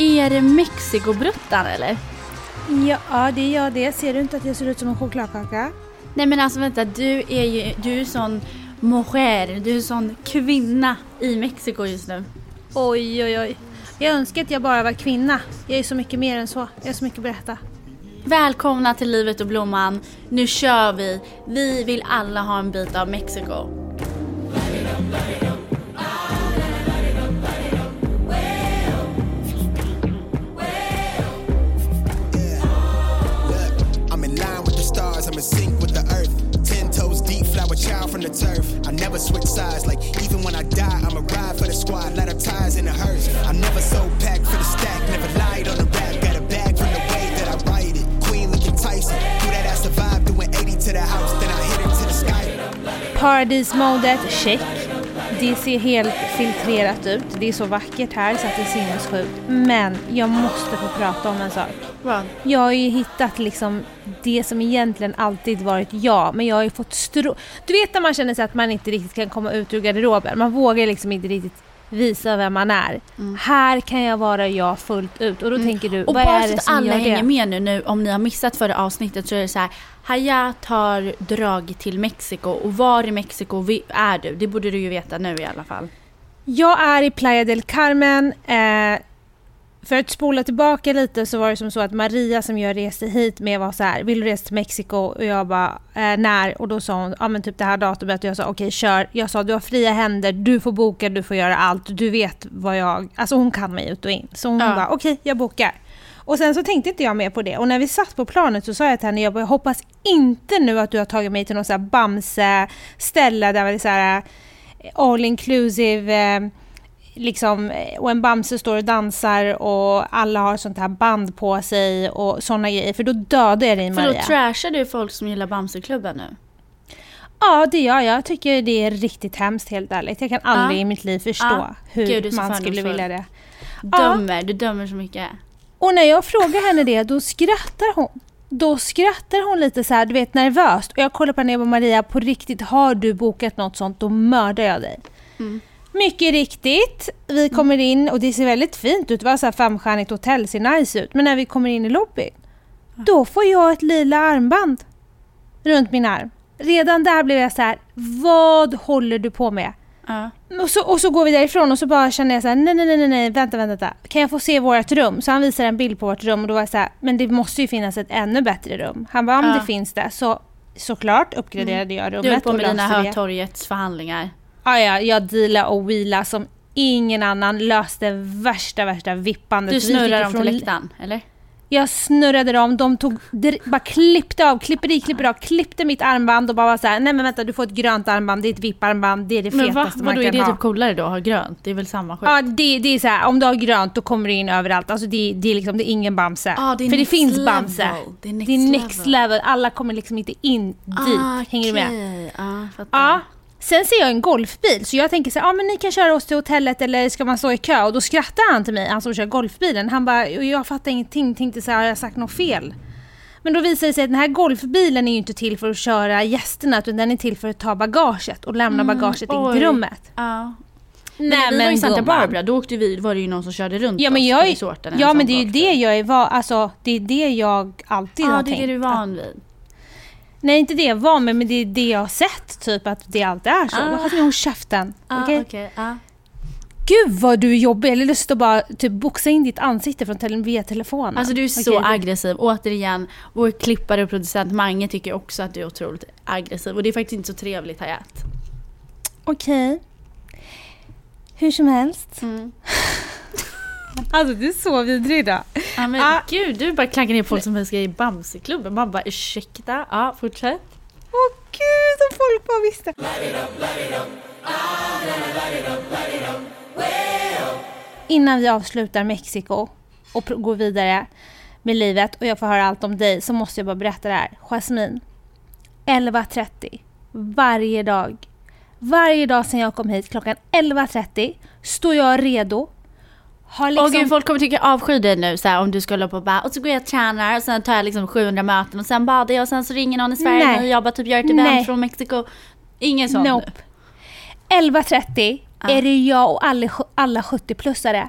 Är det Mexikobruttan eller? Ja, det är jag det. Ser du inte att jag ser ut som en chokladkaka? Nej men alltså vänta, du är ju du är sån mujer, du är sån kvinna i Mexiko just nu. Oj, oj, oj. Jag önskar att jag bara var kvinna. Jag är så mycket mer än så. Jag har så mycket att berätta. Välkomna till Livet och Blomman. Nu kör vi. Vi vill alla ha en bit av Mexiko. From the turf. I never switch sides, like even when I die, I'm a ride for the squad, lot of ties in the hearse. I never so packed for the stack, never lied on the rap, got a bag from the way that I write it. Queen looking Tyson, do that I survived, doing 80 to the house, then I hit it to the sky. Paradismodet, check. Det ser helt filtrerat ut. Det är så vackert här så att det är sinnessjukt. Men jag måste få prata om en sak. Vad? Jag har ju hittat liksom det som egentligen alltid varit jag, men jag har ju fått strå... Du vet när man känner sig att man inte riktigt kan komma ut ur garderoben. Man vågar liksom inte riktigt visa vem man är. Här kan jag vara jag fullt ut. Och då tänker du, Mm. Och vad är det som alla gör hänger det? med nu, nu, om ni har missat förra avsnittet så är det så här. Hayat har dragit till Mexiko och var i Mexiko är du? Det borde du ju veta nu i alla fall. Jag är i Playa del Carmen. Eh, för att spola tillbaka lite så var det som så att Maria som jag reste hit med var så här, vill du resa till Mexiko? Och jag bara, eh, när? Och då sa hon, ja men typ det här datumet. Och jag sa, okej kör. Jag sa, du har fria händer, du får boka, du får göra allt. Du vet vad jag, alltså hon kan mig ut och in. Så hon Ja. bara, okej jag bokar. Och sen så tänkte inte jag mer på det. Och när vi satt på planet så sa jag till henne, jag bara, jag hoppas inte nu att du har tagit mig till någon så här Bamse-ställe där det är så här eh, all inclusive eh, liksom, eh, och en Bamse står och dansar och alla har sånt här band på sig och såna grejer. För då dödar jag dig För då Maria. trashar du folk som gillar Bamseklubben nu. Ja, det gör jag. Jag tycker det är riktigt hemskt helt ärligt. Jag kan aldrig Ja. i mitt liv förstå Ja. hur Gud, man skulle vilja det. Dömer, du dömer så mycket. Och när jag frågar henne det, då skrattar hon. Då skrattar hon lite så här, du vet nervöst. Och jag kollar på henne och Maria, på riktigt, har du bokat något sånt, då mördar jag dig. Mm. Mycket riktigt, vi kommer in och det ser väldigt fint ut. Det var så här femstjärnigt hotell, ser nice ut. Men när vi kommer in i lobbyn, då får jag ett lila armband runt min arm. Redan där blev jag så här, vad håller du på med? Ja. Och så, och så går vi därifrån och så bara känner jag så här, nej, nej, nej, nej, vänta, vänta, vänta. Kan jag få se vårt rum? Så han visar en bild på vårt rum och då var jag så här, men det måste ju finnas ett ännu bättre rum. Han bara, men Ja. det finns det. Så såklart uppgraderade jag rummet Du höll på med dina. Hötorgets förhandlingar. Ja, ja, jag dealade och wheelade som ingen annan. Löste värsta, värsta vippandet. Du snurrar dem ifrån- till läktaren, eller? Jag snurrade dem, de tog, bara klippte av, klipper i, klipper av, klippte mitt armband och bara var så här, nej men vänta du får ett grönt armband, det är ett vipparmband, det är det Men va? fetaste man Vadå, kan är det ha. typ coolare då att ha grönt? Det är väl samma skit? Ja, det, det är så här, om du har grönt då kommer du in överallt. Alltså det, det är liksom, det är ingen Bamse. Ah, det är För det finns level. Bamse. Det är next det är next level. level. Alla kommer liksom inte in dit. Ah, Hänger du med? Ja, fattar. Ja. Sen ser jag en golfbil, så jag tänker så här, ja men ni kan köra oss till hotellet eller ska man stå i kö? Och då skrattar han till mig, han som kör golfbilen. Han bara, jag fattar ingenting, tänkte så här, har jag sagt något fel? Men då visar det sig att den här golfbilen är ju inte till för att köra gästerna, utan den är till för att ta bagaget och lämna bagaget in Mm, till rummet. Ja. Men Nej när vi var i Santa. Barbara, då åkte vi, var det ju någon som körde runt Ja men, oss jag, är- en ja, men det är ju det jag är van, alltså det är det jag alltid Ja, har det är tänkt. det du är att- van vid. Nej inte det jag van med, men det är det jag har sett typ att det alltid är så. Ah. Hade håll käften. Ah, okej? okej, ja. Gud vad du är jobbig, jag har lust att bara typ boxa in ditt ansikte från tele- via telefonen. Alltså du är så det- aggressiv. Återigen, vår klippare och producent Mange tycker också att du är otroligt aggressiv. Och det är faktiskt inte så trevligt Hayat. Okej. Hur som helst. Mm. Alltså du är så vidrig då. Ja men Ah. gud, du bara klankar ner folk som ska i Bamseklubben. Man bara ursäkta, ja fortsätt. Åh gud om folk bara visste. Innan vi avslutar Mexiko och går vidare med livet och jag får höra allt om dig så måste jag bara berätta det här. Jasmine, 11.30 varje dag. Varje dag sedan jag kom hit klockan 11.30 står jag redo. Har liksom... Åh gud, folk kommer tycka jag avskyr dig nu så här, om du skulle på och bara och så går jag och tränar och sen tar jag liksom 700 möten och sen badar jag och sen så ringer någon i Sverige Nej. och jag bara typ gör ett Nej. event från Mexiko. Ingen sån Nope. nu. 11.30 Ja. är det jag och alla, alla 70-plussare.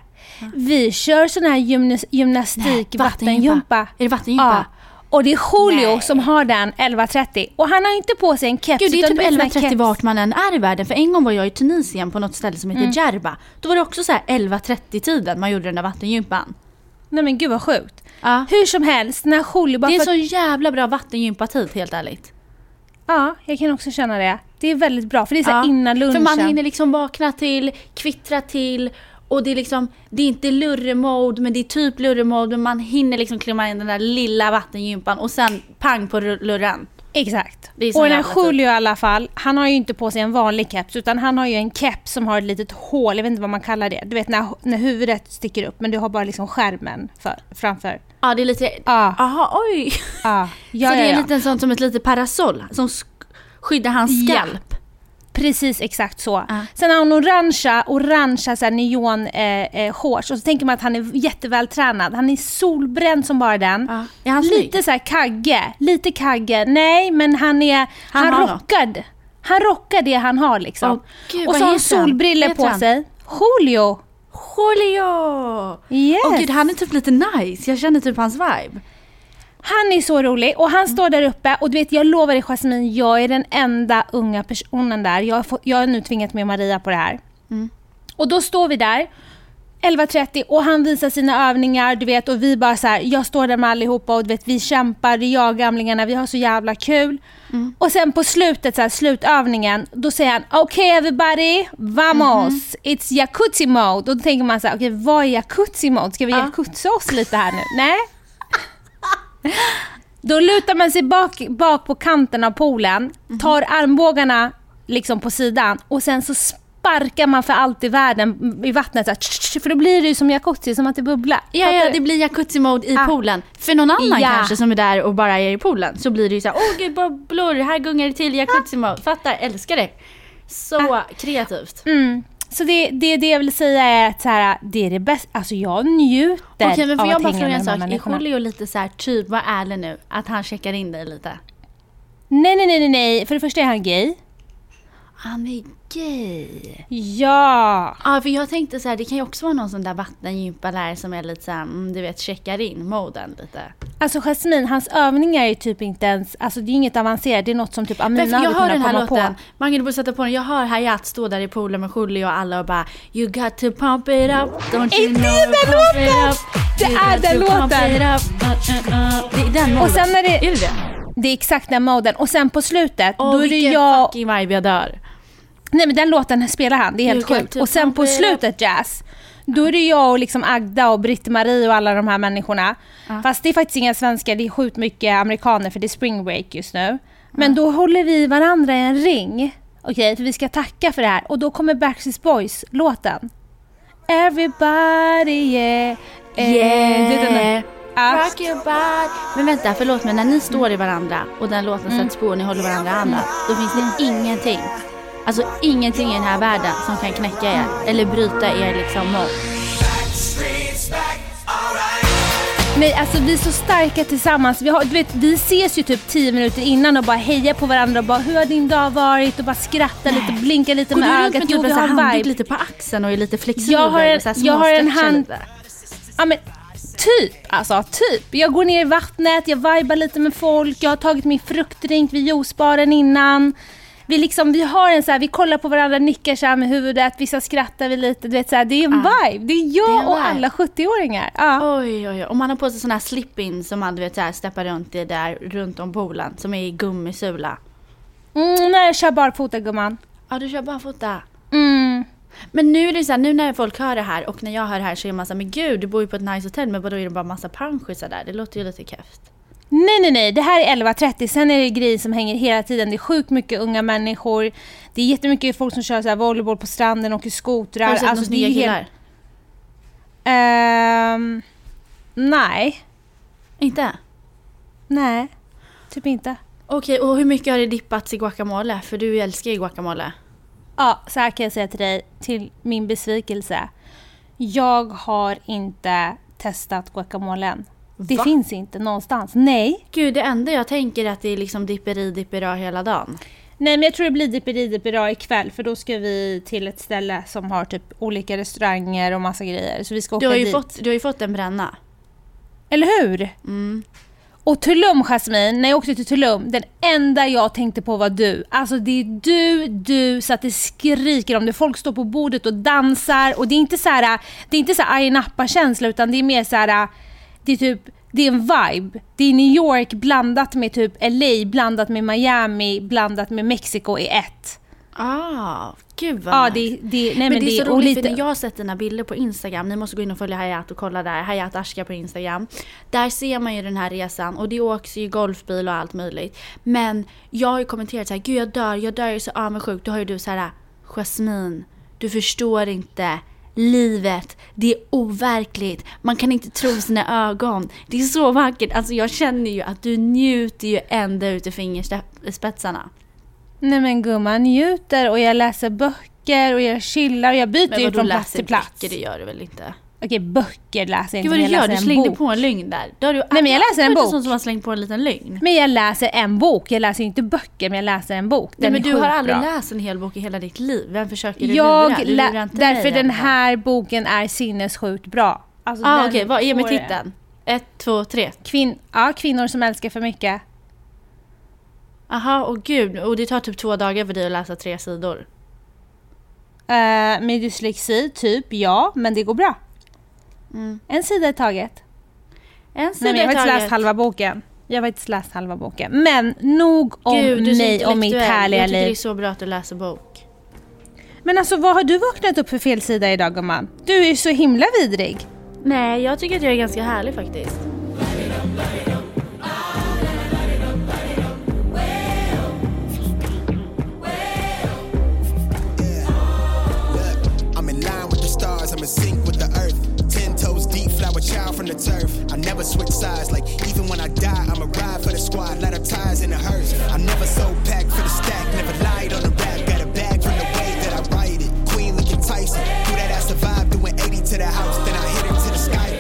Vi kör sån här gymnas gymnastik, vattengympa. Är det vattengympa? Ja. Och det är Julio Nej. som har den 11.30 och han har inte på sig en keps. Gud det är typ du vet, sån här 11.30 keps. vart man än är i världen. För en gång var jag i Tunisien på något ställe som heter Djerba. Då var det också så här 11.30 tiden man gjorde den där vattengympan. Nej men gud vad sjukt. Ja. Hur som helst, när Julio bara Det är för så jävla bra vattengympatid helt ärligt. Ja, jag kan också känna det. Det är väldigt bra för det är så Ja, innan lunchen. För man hinner liksom vakna till, kvittra till och det är liksom, det är inte lurremode men det är typ lurremode men man hinner liksom klämma in den där lilla vattengympan och sen pang på lurren. Exakt. Det Och jävla typ. Julio i alla fall, han har ju inte på sig en vanlig keps utan han har ju en keps som har ett litet hål, jag vet inte vad man kallar det. Du vet när, när huvudet sticker upp men du har bara liksom skärmen för, framför. Ja det är lite, Ja. aha oj. Ja, ja, så det ja, är ja. lite sånt som ett litet parasoll som sk- skyddar hans skalp. Precis exakt så. Ja. Sen har han orangea, orangea så här neon eh, eh, shorts och så tänker man att han är jättevältränad. Han är solbränd som bara den. Ja. Är han snygg? Lite så här kagge, lite kagge. Nej, men han är, han, Han har rockar. Han rockar det han har liksom. Åh, gud, och så har han solbriller på han? sig. Julio! Julio! Yes. Åh gud han är typ lite nice, jag känner typ hans vibe. Han är så rolig och han står där uppe och du vet jag lovar dig Jasmine, jag är den enda unga personen där. Jag har, fått, jag har nu tvingat med Maria på det här. Mm. Och då står vi där 11.30 och han visar sina övningar du vet och vi bara så här, jag står där med allihopa och du vet vi kämpar, det är jag gamlingarna, vi har så jävla kul. Mm. Och sen på slutet, så här, slutövningen, då säger han okej everybody, vamos, Mhm. it's jacuzzi mode. Och då tänker man så här, okej vad är jacuzzi mode? Ska vi Ja. jacuzza oss lite här nu? Nej. Då lutar man sig bak, bak på kanten av poolen, Mhm. tar armbågarna liksom på sidan och sen så sparkar man för allt i världen i vattnet. Så här, för då blir det ju som jacuzzi, som att det bubblar. Ja, ja, det blir jacuzzi-mode i Ah. poolen. För någon annan Ja. kanske som är där och bara är i poolen så blir det ju så här, åh gud bubblor, här gungar det till jacuzzi-mode. Fattar, älskar det. Så kreativt. Mm. Så det, det, det jag vill säga är att så här, det är det bästa, alltså jag njuter Okej men får jag bara fråga en sak, är. Julio lite så här, typ, var ärlig nu, att han checkar in dig lite? Nej, nej, nej, nej, nej, för det första är han gay. Han är gay. Ja! Ja för jag tänkte så här, det kan ju också vara någon sån där vattengympalärare som är lite så här, mm, du vet checkar in moden lite. Alltså Jasmine, hans övningar är ju typ inte ens, alltså det är inget avancerat, det är något som typ Amina Men jag hade hör kunnat den här komma låten, på. Mange du borde sätta på den, jag hör Hayat stå där i poolen med Julio och alla och bara You got to pump it up, don't you det know den pump låten? it up Det You är den låten. uh, uh, uh. Det är den moden. Och sen är det- Är det det? Det är exakt den moden. Och sen på slutet, Åh då är det vilken jag... fucking vibe jag dör. Nej men den låten spelar han, det är helt sjukt. to Och sen på slutet Jazz, då är det jag och liksom Agda och Britt-Marie och alla de här människorna. Ja. Fast det är faktiskt inga svenskar, det är sjukt mycket amerikaner för det är spring break just nu. Men då håller vi varandra i en ring. Okej, för vi ska tacka för det här. Och då kommer Backstreet Boys-låten. Everybody yeah. eh. Ja. Rock your body. Men vänta, förlåt men när ni står i varandra och den låten Mm. sätts på och ni håller varandra i handen, då finns det ingenting, alltså ingenting i den här världen som kan knäcka er eller bryta er liksom mode. Nej, alltså vi är så starka tillsammans. Vi, har, du vet, vi ses ju typ 10 minuter innan och bara hejar på varandra och bara hur har din dag varit och bara skrattar lite, blinkar lite Går du med runt ögat. med typ en handduk lite på axeln och är lite flexibel? Jag har en- och så jag har en hand-? Ja men typ, alltså typ. Jag går ner i vattnet, jag vibar lite med folk, jag har tagit min fruktdrink vid juicebaren innan. Vi, liksom, vi har en så här, vi kollar på varandra, nickar så med huvudet, vissa skrattar vi lite. Du vet, så här, det är en Ja. vibe. Det är jag Det är och vibe. alla 70-åringar. Ja. Oj, oj, oj. Om man har på sig sån här slip-in som man du vet så här steppar runt i där runt om poolen som är i gummisula. Mm, nej, jag kör barfota gumman. Ja, du kör barfota. Mm. Men nu är det så här, nu när folk hör det här och när jag hör det här så är man så här, men gud du bor ju på ett nice hotell men då är det bara massa panschisar där. Det låter ju lite keft. Nej, nej, nej. Det här är 11.30. Sen är det grejer som hänger hela tiden. Det är sjukt mycket unga människor. Det är jättemycket folk som kör så här volleyboll på stranden, åker skotrar. Har du sett några det är snygga helt- killar? Ehm, nej. Inte? Nej. Typ inte. Okej, och hur mycket har det dippats i guacamole? För du älskar ju guacamole. Ja, så här kan jag säga till dig, till min besvikelse. Jag har inte testat guacamolen. Det Va? finns inte någonstans. Nej. Gud, det enda jag tänker är att det är liksom dipperi, dippera hela dagen. Nej men jag tror det blir dipperi-dipperi ikväll för då ska vi till ett ställe som har typ olika restauranger och massa grejer. Så vi ska åka Du har, ju dit. fått, du har ju fått en bränna. Eller hur? Mm. Och Tulum Jasmine, när jag åkte till Tulum, den enda jag tänkte på var du. Alltså det är du, du, så att det skriker om det. Folk står på bordet och dansar och det är inte så här, det är inte så här Ayia Napa-känsla utan det är mer så här, det är typ, det är en vibe. Det är New York blandat med typ LA, blandat med Miami, blandat med Mexiko i ett. Ah, gud vad Ja, det, det, nej, men, men det är så roligt lite- för när jag har sett dina bilder på Instagram, ni måste gå in och följa Hayat och kolla där, Hayat Ashka på Instagram. Där ser man ju den här resan och det åks ju golfbil och allt möjligt. Men jag har ju kommenterat så här, gud jag dör, jag dör, jag är så avundsjuk. Då har ju du så här, Jasmine, du förstår inte. Livet, det är overkligt. Man kan inte tro sina ögon. Det är så vackert. Alltså jag känner ju att du njuter ju ända ut i fingerspetsarna. Nej men gumman njuter och jag läser böcker och jag chillar och jag byter Men ju vadå från plats läser till plats. böcker? Det gör du väl inte? Okej, böcker läser jag Gud inte, vad du men gör, du slängde bok. på en lögn där. Då har du Nej, men jag läser en alltid varit bok. sån som har slängt på en liten lögn. Men jag läser en bok, jag läser inte böcker men jag läser en bok. Nej, Den men är du har aldrig bra. läst en hel bok i hela ditt liv. Vem försöker du Jag lura? Du lurar inte därför mig, den här boken är sinnessjukt bra. Alltså, Ah, Okej, vad är med titeln? Ett, två, tre. Kvin- ja, kvinnor som älskar för mycket. Aha, och gud. Och det tar typ två dagar för dig att läsa tre sidor. Uh, med dyslexi, typ ja, men det går bra. Mm. En sida i taget. En sida Nej, men jag har faktiskt läst halva boken. Jag har faktiskt läst halva boken. Men nog om Gud, mig och mitt härliga Jag tycker det är liv. så bra att du läser bok. Men alltså vad har du vaknat upp för fel sida idag gumman? Du är ju så himla vidrig. Nej, jag tycker att jag är ganska härlig faktiskt. Look, I'm in line with the stars, I'm in sync deep, child from the turf. I never switch sides, like even when I die, I'm a ride for the squad, lot of ties in the hearse. I never sold pack for the stack, never lied on the rap, got a bag from the way that I write it. Queen Lincoln Tyson, do that I survived, doing 80 to the house, then I hit her to the sky.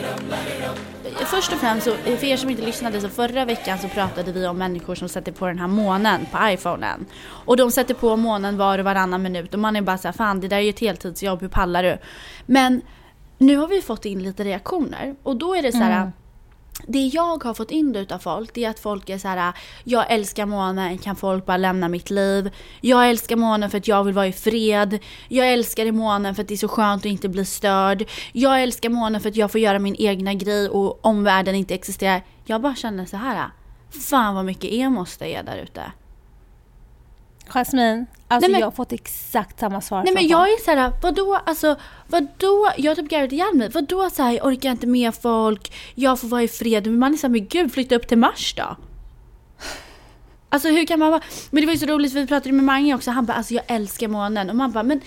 Först och främst, så, för er som inte lyssnade, så förra veckan så pratade vi om människor som sätter på den här månen på iPhonen. Och de sätter på månen var och varannan minut och man är bara såhär, fan det där är ju ett heltidsjobb, hur pallar du? Men nu har vi fått in lite reaktioner och då är det så här, det jag har fått in utav folk, det är att folk är så här: jag älskar månen, kan folk bara lämna mitt liv? Jag älskar månen för att jag vill vara i fred. Jag älskar månen för att det är så skönt att inte bli störd. Jag älskar månen för att jag får göra min egna grej och omvärlden inte existerar. Jag bara känner så här. fan vad mycket emos det är där ute. Jasmine, alltså Nej, men- jag har fått exakt samma svar Nej men jag är såhär, vadå, alltså vadå, jag har typ garvat ihjäl mig. Vadå såhär, jag orkar inte med folk, jag får vara i fred. Men man är såhär, men gud flytta upp till Mars då. Alltså hur kan man vara, men det var ju så roligt för vi pratade med Mange också, han bara alltså jag älskar månen. Och man bara, men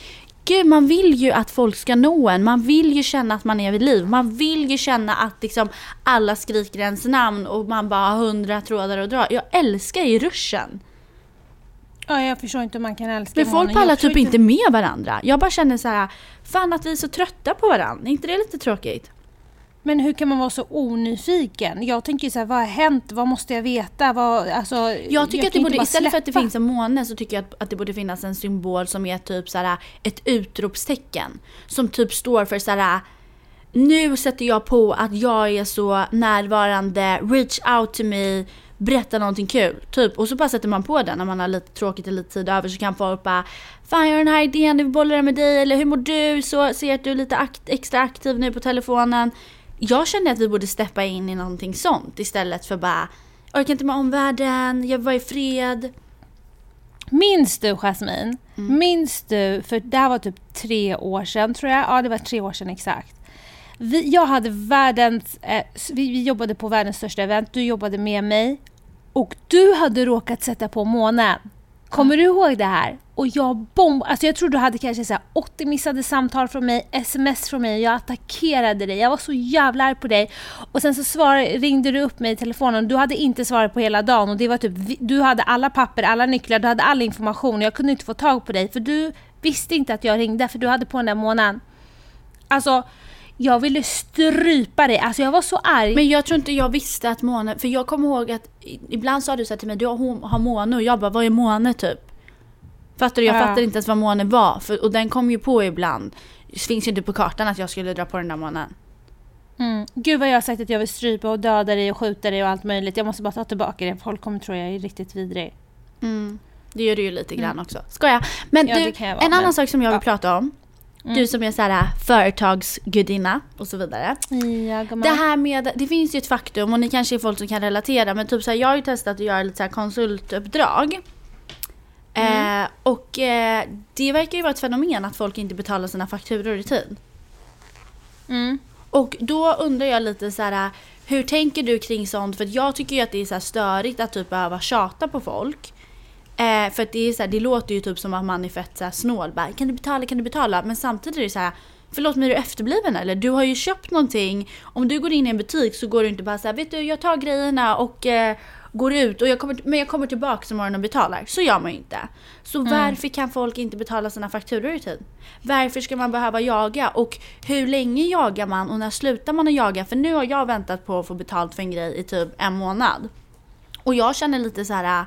gud man vill ju att folk ska nå en, man vill ju känna att man är vid liv. Man vill ju känna att liksom alla skriker ens namn och man bara har hundra trådar att dra. Jag älskar ju ruschen. Ja, jag förstår inte hur man kan älska Men folk. Jag pallar typ inte med varandra. Jag bara känner så här, fan att vi är så trötta på varandra. Är inte det lite tråkigt? Men hur kan man vara så onyfiken? Jag tänker så här, vad har hänt? Vad måste jag veta? Vad, alltså, Jag tycker att det borde, istället för att det finns en måne så tycker jag att, att det borde finnas en symbol som är typ så här, ett utropstecken. Som typ står för så här. Nu sätter jag på att jag är så närvarande, reach out to me, berätta någonting kul. Typ. Och så bara sätter man på den när man har lite tråkigt och lite tid över så kan folk bara Fan jag har den här idén, jag vill bolla den med dig eller hur mår du? Så ser att du är lite akt, extra aktiv nu på telefonen. Jag känner att vi borde steppa in i någonting sånt istället för bara Orkar inte med omvärlden, jag vill vara i fred. Minns du Jasmine? Mm. Minns du, för det här var typ tre år sedan tror jag. Ja, det var tre år sedan exakt. Vi, jag hade världens, eh, vi, vi jobbade på världens största event, du jobbade med mig. Och du hade råkat sätta på månen. Kommer du ihåg det här? Och jag bomb... Alltså jag tror du hade kanske så här 80 missade samtal från mig, sms från mig. Jag attackerade dig. Jag var så jävla arg på dig. Och sen så svar, ringde du upp mig i telefonen. Du hade inte svarat på hela dagen. Och det var typ, du hade alla papper, alla nycklar, du hade all information. Jag kunde inte få tag på dig. För du visste inte att jag ringde, för du hade på den där månaden. Alltså, jag ville strypa dig. Alltså jag var så arg. Men jag tror inte jag visste att måne, för jag kommer ihåg att ibland sa du så till mig, du har, måne och jag bara, vad är måne typ? Fattar du? Jag Ja. fattar inte ens vad månen var. För, och den kom ju på ibland. Det finns ju inte på kartan att jag skulle dra på den där månen. Mm. Gud vad jag har sagt att jag vill strypa och döda dig och skjuta dig och allt möjligt. Jag måste bara ta tillbaka det. Folk kommer tro jag är riktigt vidrig. Mm. Det gör du ju lite grann också. Skoja. Men Ja, du, en annan men- sak som jag vill ja. prata om. Mm. Du som är så här företagsgudinna och så vidare. Ja. Det här med, det finns ju ett faktum och ni kanske är folk som kan relatera men typ så här, jag har ju testat att göra lite så här konsultuppdrag. Mm. Eh, och eh, det verkar ju vara ett fenomen att folk inte betalar sina fakturor i tid. Mm. Och då undrar jag lite så här, hur tänker du kring sånt? För jag tycker ju att det är så här störigt att typ behöva tjata på folk. Eh, för det, är så här, det låter ju typ som att man är fett så här snål. Bara, kan du betala, kan du betala? Men samtidigt är det så här, förlåt mig är du efterbliven eller? Du har ju köpt någonting. Om du går in i en butik så går du inte bara så här, vet du jag tar grejerna och eh, går ut och jag kommer, men jag kommer tillbaka imorgon och betalar. Så gör man ju inte. Så varför kan folk inte betala sina fakturor i tid? Varför ska man behöva jaga? Och hur länge jagar man och när slutar man att jaga? För nu har jag väntat på att få betalt för en grej i typ en månad. Och jag känner lite så här.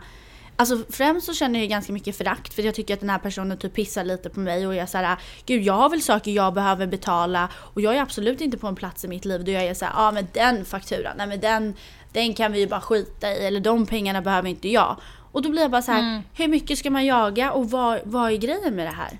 Alltså främst så känner jag ganska mycket förakt för jag tycker att den här personen typ pissar lite på mig och jag är såhär, gud jag har väl saker jag behöver betala och jag är absolut inte på en plats i mitt liv där jag är såhär, ja ah, men den fakturan, nej men den, den kan vi ju bara skita i eller de pengarna behöver inte jag. Och då blir jag bara så här, hur mycket ska man jaga och vad, vad är grejen med det här?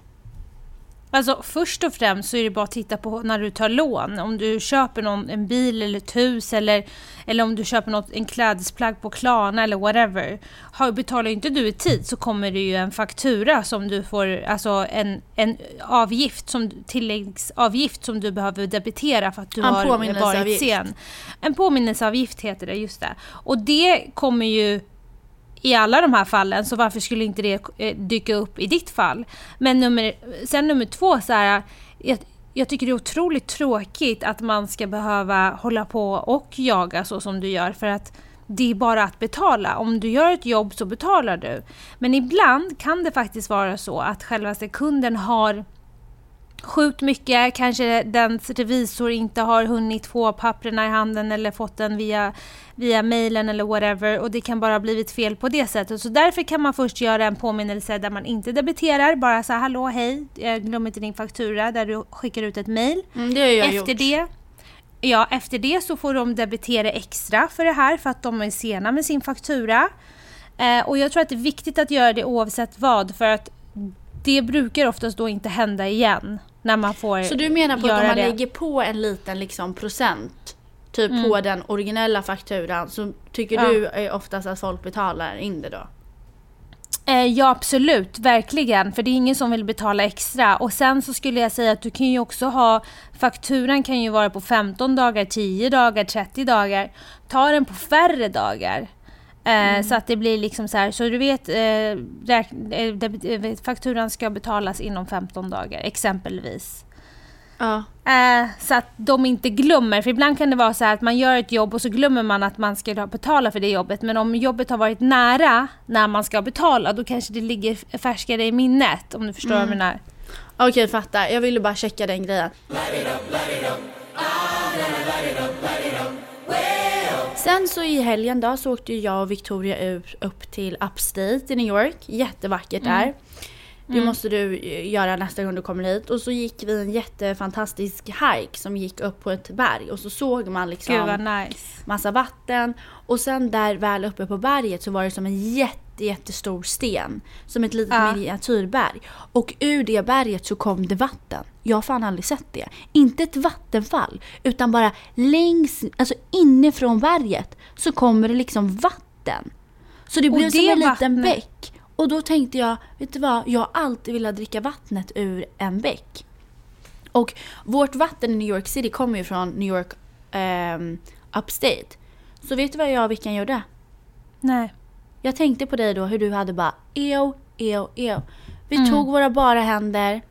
Alltså först och främst så är det bara att titta på när du tar lån. Om du köper någon, en bil eller ett hus eller, eller om du köper något, en klädesplagg på Klarna eller whatever. Har, betalar inte du i tid så kommer det ju en faktura som du får, alltså en, en avgift, som, tilläggsavgift som du behöver debitera för att du En har varit sen. En påminnelseavgift heter det, just det. Och det kommer ju i alla de här fallen, så varför skulle inte det eh, dyka upp i ditt fall? Men nummer, sen nummer två, så här, jag, jag tycker det är otroligt tråkigt att man ska behöva hålla på och jaga så som du gör, för att det är bara att betala. Om du gör ett jobb så betalar du. Men ibland kan det faktiskt vara så att själva kunden har sjukt mycket, kanske dens revisor inte har hunnit få papperna i handen eller fått den via, via mailen eller whatever och det kan bara ha blivit fel på det sättet. Så därför kan man först göra en påminnelse där man inte debiterar, bara så här, hallå hej, glömmer inte din faktura, där du skickar ut ett mail. Mm, det har jag Efter gjort. det Ja, efter det så får de debitera extra för det här för att de är sena med sin faktura. Eh, och jag tror att det är viktigt att göra det oavsett vad för att det brukar oftast då inte hända igen när man får Så du menar på att om man det. lägger på en liten liksom procent typ Mm. på den originella fakturan så tycker Ja. du är oftast att folk betalar in det då? Eh, ja absolut, verkligen. För det är ingen som vill betala extra. Och sen så skulle jag säga att du kan ju också ha, fakturan kan ju vara på 15 dagar, 10 dagar, 30 dagar. Ta den på färre dagar. Eh, Så att det blir liksom så här, så du vet, eh, eh, eh, fakturan ska betalas inom 15 dagar exempelvis. Ja. Så att de inte glömmer, för ibland kan det vara så här att man gör ett jobb och så glömmer man att man ska betala för det jobbet. Men om jobbet har varit nära när man ska betala, då kanske det ligger färskare i minnet. Om du förstår vad jag menar. Okej, fattar. Jag ville bara checka den grejen. Sen så i helgen då så åkte jag och Victoria ut upp till Upstate i New York. Jättevackert där. Det måste du eh, göra nästa gång du kommer hit. Och så gick vi en jättefantastisk hike som gick upp på ett berg och så såg man liksom nice. massa vatten. Och sen där väl uppe på berget så var det som en jätte, jättestor sten. Som ett litet Ja. miniatyrberg. Och ur det berget så kom det vatten. Jag har fan aldrig sett det. Inte ett vattenfall, utan bara längs, alltså inifrån berget så kommer det liksom vatten. Så det blev som en liten vattnet- bäck. Och då tänkte jag, vet du vad? Jag har alltid velat dricka vattnet ur en bäck. Och vårt vatten i New York City kommer ju från New York ehm, Upstate. Så vet du vad jag och Vickan gjorde? Nej. Jag tänkte på dig då hur du hade bara eo, eo, eo. Vi Mm. tog våra bara händer,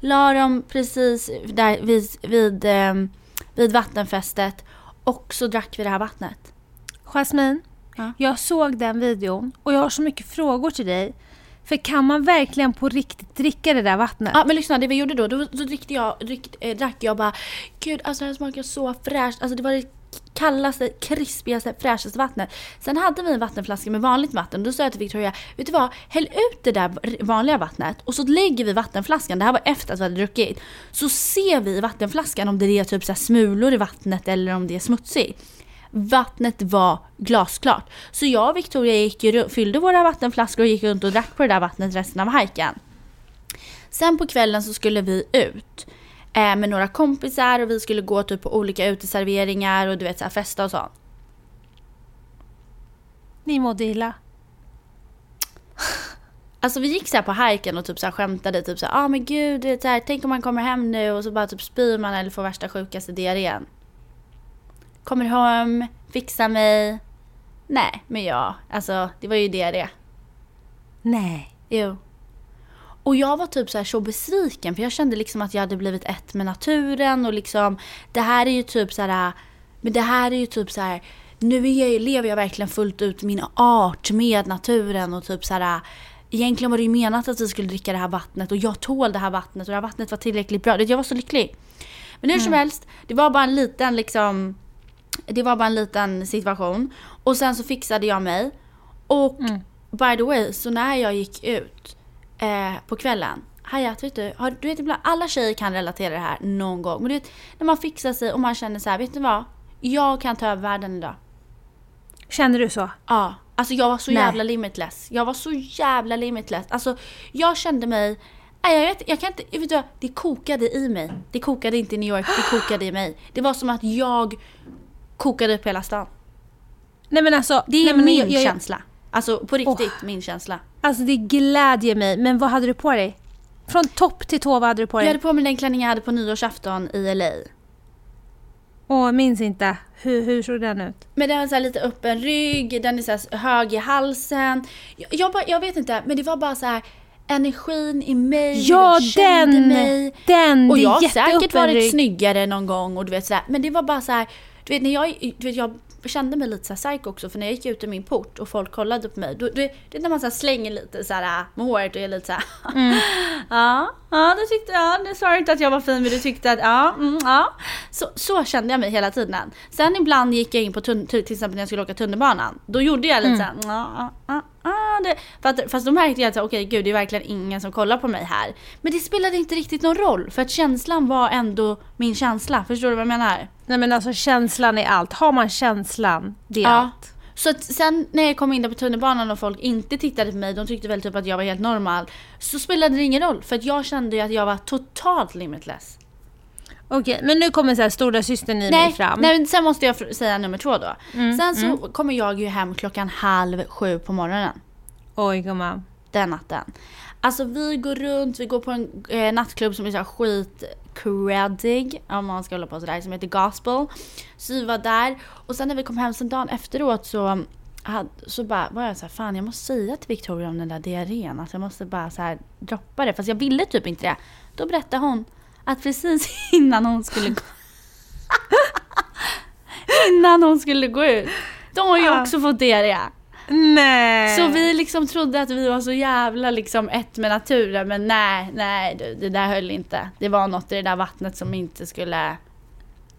la dem precis där vid, vid, ehm, vid vattenfästet och så drack vi det här vattnet. Jasmine, Ja. jag såg den videon och jag har så mycket frågor till dig. För kan man verkligen på riktigt dricka det där vattnet? Ja men lyssna, det vi gjorde då, då, då drickte jag, drick, eh, drack jag bara Gud alltså det här smakar så fräscht. Alltså det var det kallaste, krispigaste, fräschaste vattnet. Sen hade vi en vattenflaska med vanligt vatten. Då sa jag till Victoria, vet du vad? Häll ut det där vanliga vattnet och så lägger vi vattenflaskan, det här var efter att vi hade druckit. Så ser vi i vattenflaskan om det är typ så smulor i vattnet eller om det är smutsigt. Vattnet var glasklart. Så jag och Victoria gick, fyllde våra vattenflaskor och gick runt och drack på det där vattnet resten av hajken. Sen på kvällen så skulle vi ut eh, med några kompisar och vi skulle gå typ på olika uteserveringar och du vet så här, festa och så. Ni mådde illa? Alltså vi gick så på hajken och typ så här skämtade typ så ja ah, men gud, det är så här, tänk om man kommer hem nu och så bara typ spyr man eller får värsta sjukaste diarrén. Kommer hem, fixar mig. Nej, men ja, alltså det var ju diarré. Nej. Jo. Och jag var typ så, här så besviken för jag kände liksom att jag hade blivit ett med naturen och liksom det här är ju typ så här, men det här är ju typ så här, nu jag, lever jag verkligen fullt ut min art med naturen och typ så här Egentligen var det ju menat att vi skulle dricka det här vattnet och jag tål det här vattnet och det här vattnet var tillräckligt bra. Jag var så lycklig. Men hur som mm. helst, det var bara en liten liksom Det var bara en liten situation. Och sen så fixade jag mig. Och mm. by the way, så när jag gick ut eh, på kvällen. Hayat, vet du, har, du vet ibland, alla tjejer kan relatera det här någon gång. Men du vet, när man fixar sig och man känner så här, vet du vad? Jag kan ta över världen idag. Känner du så? Ja. Alltså jag var så Nej. jävla limitless. Jag var så jävla limitless. Alltså jag kände mig jag vet, jag kan inte, vet du, det kokade i mig. Det kokade inte i New York, det kokade i mig. Det var som att jag kokade upp hela stan. Nej men alltså. Det är nej, min jag, jag, känsla. Alltså på riktigt oh. min känsla. Alltså det glädjer mig. Men vad hade du på dig? Från topp till tå, vad hade du på dig? Jag hade på mig den klänning jag hade på nyårsafton i LA. Åh, minns inte. Hur, hur såg den ut? Men den var så lite öppen rygg, den är så hög i halsen. Jag, jag, bara, jag vet inte, men det var bara så här energin i mig, ja, jag den, mig. Den, Och jag har säkert varit rygg. snyggare någon gång och du vet sådär. Men det var bara så här, du vet när jag, du vet jag kände mig lite så psycho också för när jag gick ut ur min port och folk kollade på mig. Då, det, det är när man så slänger lite så här med håret och är lite så här, mm. ja, ja, du tyckte, ja, du sa inte att jag var fin men du tyckte att, ja, mm, ja. Så, så kände jag mig hela tiden. Sen ibland gick jag in på, till exempel när jag skulle åka tunnelbanan. Då gjorde jag lite mm. så här, ja, ja, ah, det, för fast då märkte jag att okej okay, gud det är verkligen ingen som kollar på mig här. Men det spelade inte riktigt någon roll för att känslan var ändå min känsla. Förstår du vad jag menar? Nej men alltså känslan är allt. Har man känslan, det är ja. allt. Så att sen när jag kom in där på tunnelbanan och folk inte tittade på mig, de tyckte väl typ att jag var helt normal. Så spelade det ingen roll för att jag kände ju att jag var totalt limitless. Okej, men nu kommer så här stora systern i nej, mig fram. Nej, men sen måste jag säga nummer två då. Mm, sen så mm. kommer jag ju hem klockan halv sju på morgonen. Oj gumman. Den natten. Alltså vi går runt, vi går på en eh, nattklubb som är så skit creddig, om man ska hålla på sådär, som heter Gospel. Så vi var där och sen när vi kom hem sen dagen efteråt så så bara var jag så här, fan jag måste säga till Victoria om den där diarrén. Alltså jag måste bara så här droppa det. Fast jag ville typ inte det. Då berättade hon att precis innan hon skulle gå... innan hon skulle gå ut. Då har ju också fått diarré. Nej. Så vi liksom trodde att vi var så jävla liksom ett med naturen men nej, nej det, det där höll inte. Det var något i det där vattnet som inte skulle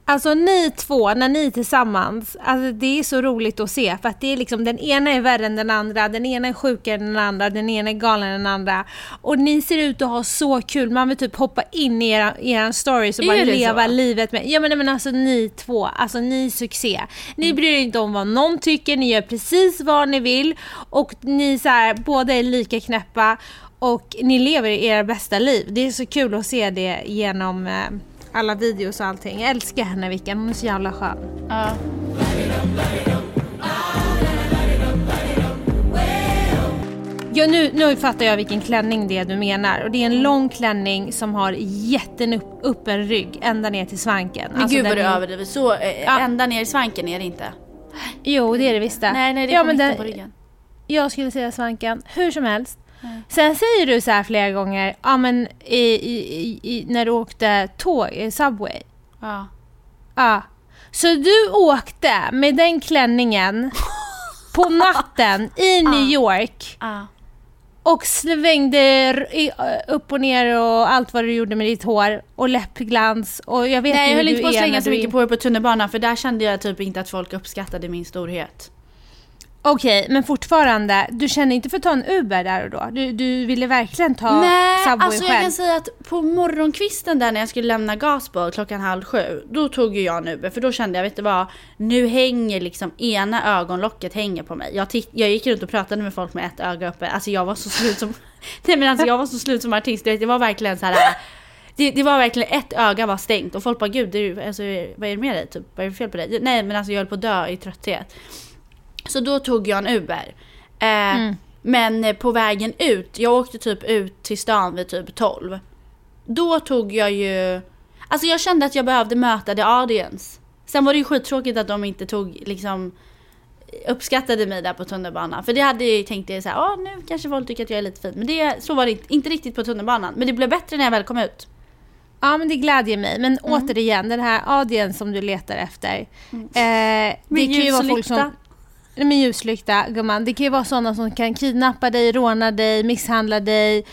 Alltså ni två, när ni är tillsammans, alltså det är så roligt att se för att det är liksom den ena är värre än den andra, den ena är sjukare än den andra, den ena är galen än den andra. Och ni ser ut att ha så kul, man vill typ hoppa in i era, era stories och bara leva så? livet med. Ja men, men alltså ni två, alltså ni är succé. Ni mm. bryr er inte om vad någon tycker, ni gör precis vad ni vill och ni så här, båda är lika knäppa och ni lever era bästa liv. Det är så kul att se det genom eh, alla videos och allting. Jag älskar henne Vickan, hon är så jävla skön. Ja. Ja, nu, nu fattar jag vilken klänning det är du menar. Och det är en lång klänning som har jätteöppen rygg ända ner till svanken. Men alltså gud vad du är... överdriver. Så äh, ja. ända ner i svanken är det inte? Jo, det är det visst det. Nej, nej, det är ja, på mitten på ryggen. Jag skulle säga svanken. Hur som helst. Sen säger du så här flera gånger, ja men i, i, i, när du åkte tåg, i Subway. Ja. Ja. Så du åkte med den klänningen på natten i New York. Ja. och svängde i- upp och ner och allt vad du gjorde med ditt hår och läppglans och jag vet Nej jag höll inte på att slänga så mycket på det på tunnelbanan för där kände jag typ inte att folk uppskattade min storhet. Okej, men fortfarande, du kände inte för att ta en Uber där och då? Du, du ville verkligen ta Nej, Subway alltså jag själv? kan säga att på morgonkvisten där när jag skulle lämna Gasboll klockan halv sju, då tog ju jag en Uber för då kände jag, vet du vad, nu hänger liksom ena ögonlocket hänger på mig. Jag, titt- jag gick runt och pratade med folk med ett öga uppe, alltså jag var så slut som, nej men alltså jag var så slut som artist, du det var verkligen så här. Det, det var verkligen ett öga var stängt och folk bara gud, det är, alltså, vad är det med dig? Typ, vad är det fel på dig? Nej men alltså jag höll på att dö i trötthet. Så då tog jag en Uber. Eh, Men eh, på vägen ut, jag åkte typ ut till stan vid typ 12. Då tog jag ju, alltså jag kände att jag behövde möta the audience. Sen var det ju skittråkigt att de inte tog liksom uppskattade mig där på tunnelbanan. För det hade jag ju tänkt det så här, åh nu kanske folk tycker att jag är lite fin. Men det, så var det inte, inte riktigt på tunnelbanan. Men det blev bättre när jag väl kom ut. Ja, men det glädjer mig. Men Mm. återigen, den här audience som du letar efter. Eh, det kan ju vara folk som... Med ljuslykta, gumman. Det kan ju vara sådana som kan kidnappa dig, råna dig, misshandla dig.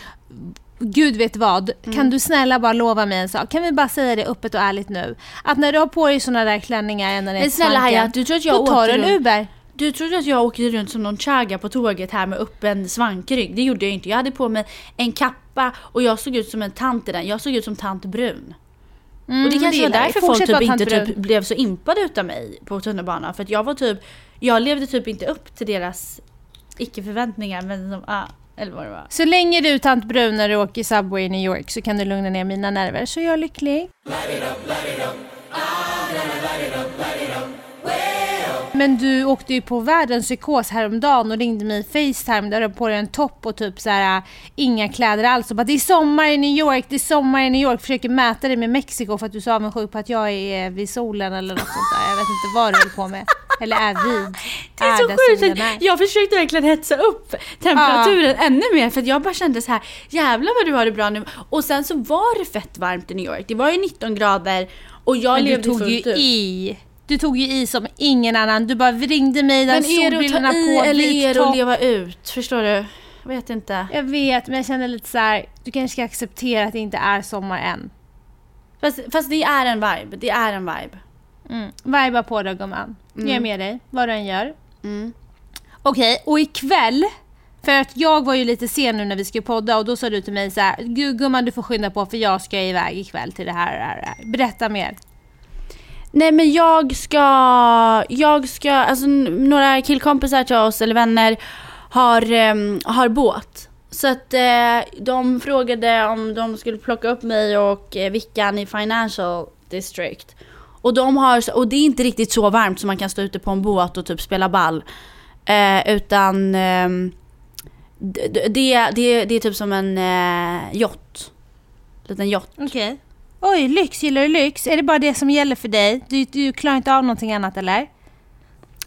Gud vet vad. Mm. Kan du snälla bara lova mig en sak? Kan vi bara säga det öppet och ärligt nu? Att när du har på dig såna där klänningar ända ner Men snälla Haja, du tror att jag tar en runt- Uber. Du trodde att jag åkte runt som någon chaga på tåget här med öppen svankrygg. Det gjorde jag inte. Jag hade på mig en kappa och jag såg ut som en tant i den. Jag såg ut som tant Brun. Mm, och det kanske var därför folk typ inte typ blev så impade utav mig på tunnelbanan. För att jag var typ, jag levde typ inte upp till deras icke-förväntningar. Men som, ah, eller vad det var. Så länge du tant Brun när du åker Subway i New York så kan du lugna ner mina nerver, så jag är lycklig. Men du åkte ju på världens psykos häromdagen och ringde mig i Facetime där du hade på dig en topp och typ så här inga kläder alls och bara det är sommar i New York, det är sommar i New York. Försöker mäta dig med Mexiko för att du är så avundsjuk på att jag är vid solen eller något sånt där. Jag vet inte vad du håller på med. Eller är vid. Det är så där sjukt! är. Jag försökte verkligen hetsa upp temperaturen ännu mer för att jag bara kände så här jävlar vad du har det bra nu. Och sen så var det fett varmt i New York. Det var ju 19 grader och jag Men du levde tog fullt ju ut. i. Du tog ju i som ingen annan. Du bara ringde mig där solbrillorna ta i på, eller är det att leva ut? Förstår du? Jag vet inte. Jag vet, men jag känner lite så här. du kanske ska acceptera att det inte är sommar än. Fast, fast det är en vibe. Det är en vibe. Mm. Viba på då gumman. Jag är med dig, vad du än gör. Mm. Okej, och ikväll, för att jag var ju lite sen nu när vi skulle podda och då sa du till mig så här, "Gud, gumman du får skynda på för jag ska iväg ikväll till det här. och det här." Berätta mer. Nej men jag ska, jag ska, alltså några killkompisar till oss eller vänner har, um, har båt. Så att uh, de frågade om de skulle plocka upp mig och uh, Vickan i Financial District. Och de har, och det är inte riktigt så varmt som man kan stå ute på en båt och typ spela ball. Uh, utan ehm, um, det, det, det, det är typ som en uh, yacht. Liten yacht. Okej. Oj, lyx, gillar du lyx? Är det bara det som gäller för dig? Du, du klarar inte av någonting annat eller?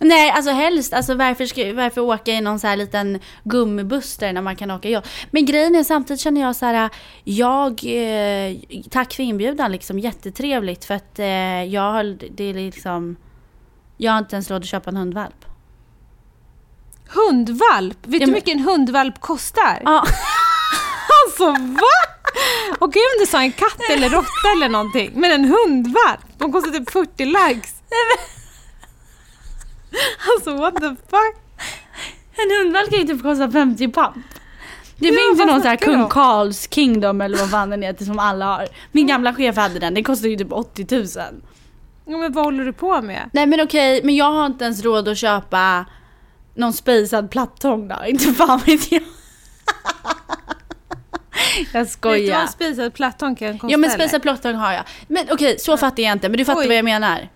Nej, alltså helst. Alltså varför, ska, varför åka i någon så här liten gummibuss där när man kan åka yacht? Men grejen är samtidigt känner jag så här, jag, eh, tack för inbjudan liksom, jättetrevligt för att eh, jag har, det är liksom, jag har inte ens råd att köpa en hundvalp. Hundvalp? Vet Ja, du hur mycket en hundvalp kostar? Ja, Alltså va? Okej om du sa en katt eller råtta eller någonting, men en hundvalp? De kostar typ 40 lax. Alltså what the fuck? en hundvalp kan ju typ kosta 50 papp. Det finns ju någon så här kung? Karls Kingdom eller vad fan den heter som alla har. Min gamla chef hade den, den kostar ju typ 80 000. Ja, men vad håller du på med? Nej men okej, men jag har inte ens råd att köpa någon spejsad plattång där. Inte fan vet jag. jag Vet du vad skojar. spisad plattång kan kosta? Ja men spejsad plattång har jag. Men okej, så fattar jag inte. Men du fattar Oj. vad jag menar.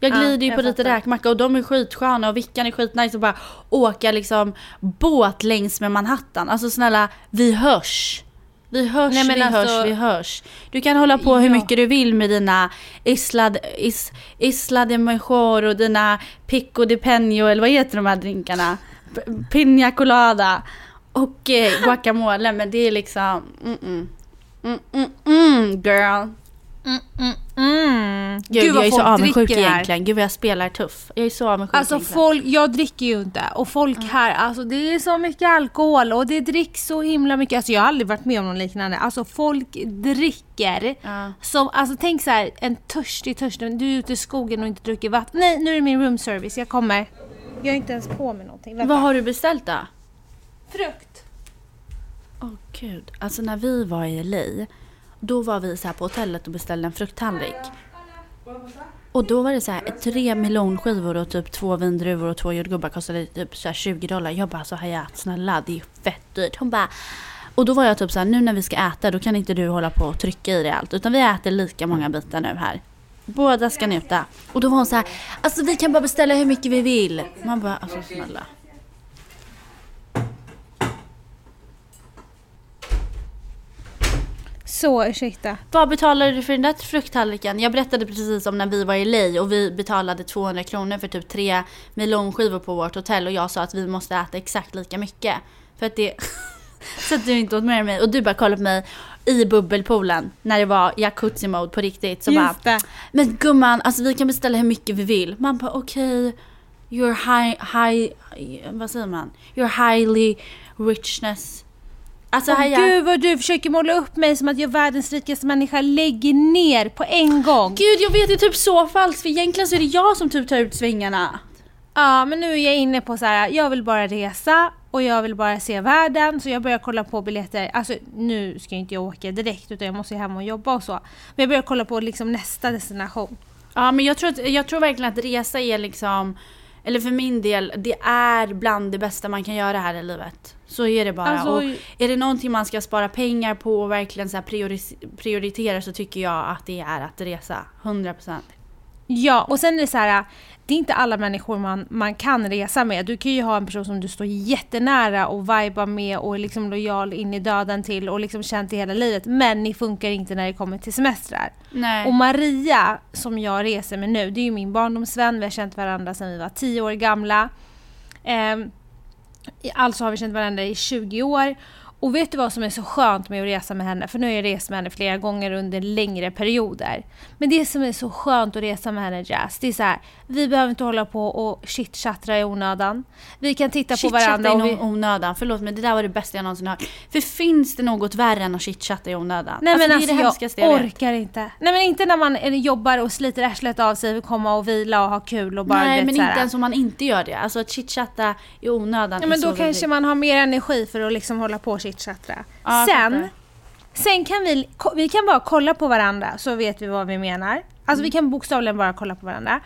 Jag Ja, glider ju jag på lite räkmacka och de är skitsköna och Vickan är skitnice och bara åka liksom båt längs med Manhattan. Alltså snälla, vi hörs. Vi hörs, Nej, vi alltså- hörs, vi hörs. Du kan hålla på hur Ja. mycket du vill med dina Isla, is, Isla de Mejor och dina Pico de Peño eller vad heter de här drinkarna? P- Piña colada och eh, guacamole men det är liksom mm, mm, mm, mm, mm girl. Mm. Gud, jag är så avundsjuk egentligen. Gud vad jag spelar tuff. Jag är så avundsjuk Alltså egentligen. folk, jag dricker ju inte och folk här, alltså det är så mycket alkohol och det dricks så himla mycket. Alltså jag har aldrig varit med om något liknande. Alltså folk dricker. Ja. Som, alltså tänk så här, en törstig törstig, du är ute i skogen och inte dricker vatten. Nej, nu är det min room service, jag kommer. Jag är inte ens på med någonting. Vänta. Vad har du beställt då? Frukt. Åh gud. Alltså när vi var i LA, då var vi så här på hotellet och beställde en frukttallrik. Och då var det så här, tre melonskivor och typ två vindruvor och två jordgubbar kostade typ så här 20 dollar. Jag bara alltså, så Hayat, snälla det är fett dyrt. Hon bara och då var jag typ så här, nu när vi ska äta då kan inte du hålla på och trycka i dig allt. Utan vi äter lika många bitar nu här. Båda ska njuta. Och då var hon så här, alltså vi kan bara beställa hur mycket vi vill. Man bara, alltså snälla. Så, ursäkta. Vad betalade du för den där frukttallriken? Jag berättade precis om när vi var i LA och vi betalade 200 kronor för typ tre melonskivor på vårt hotell och jag sa att vi måste äta exakt lika mycket. För att det... så att du inte åt mer än mig. Och du bara kollade på mig i bubbelpoolen när det var jacuzzi mode på riktigt. Så bara, Just det. men gumman, alltså vi kan beställa hur mycket vi vill. Man bara okej, you're high, high, vad säger man? You're highly richness. Alltså här Gud vad du försöker måla upp mig som att jag är världens rikaste människa. Lägg ner på en gång. Gud jag vet det är typ så falskt för egentligen så är det jag som typ tar ut svängarna. Ja, men nu är jag inne på så här. jag vill bara resa och jag vill bara se världen så jag börjar kolla på biljetter. Alltså nu ska ju inte jag åka direkt utan jag måste ju hem och jobba och så. Men jag börjar kolla på liksom nästa destination. Ja men jag tror, att, jag tror verkligen att resa är liksom, eller för min del, det är bland det bästa man kan göra här i livet. Så är det bara. Alltså- och är det någonting man ska spara pengar på och verkligen så prioritera så tycker jag att det är att resa. 100%. Ja, och sen är det så här. Det är inte alla människor man, man kan resa med. Du kan ju ha en person som du står jättenära och vibar med och är liksom lojal in i döden till och liksom känt i hela livet. Men ni funkar inte när det kommer till semestrar. Nej. Och Maria, som jag reser med nu, det är ju min barndomsvän. Vi har känt varandra sedan vi var 10 år gamla. Ehm, alltså har vi känt varandra i 20 år. Och vet du vad som är så skönt med att resa med henne? För nu har jag rest med henne flera gånger under längre perioder. Men det som är så skönt att resa med henne Jazz, det är så här. Vi behöver inte hålla på och chitchattra i onödan. Vi kan titta på varandra Chitchatta i vi... onödan, förlåt men det där var det bästa jag någonsin hört. För finns det något värre än att chitchatta i onödan? Nej men det alltså är det jag jag orkar inte. Nej men inte när man jobbar och sliter arslet av sig och komma och vila och ha kul och bara Nej vet, men inte ens om man inte gör det. Alltså att chitchatta i onödan Ja men då kanske vidrigt. man har mer energi för att liksom hålla på och chitchattra. Ja, jag sen, sen kan vi, vi kan bara kolla på varandra så vet vi vad vi menar. Alltså Mm. vi kan bokstavligen bara kolla på varandra.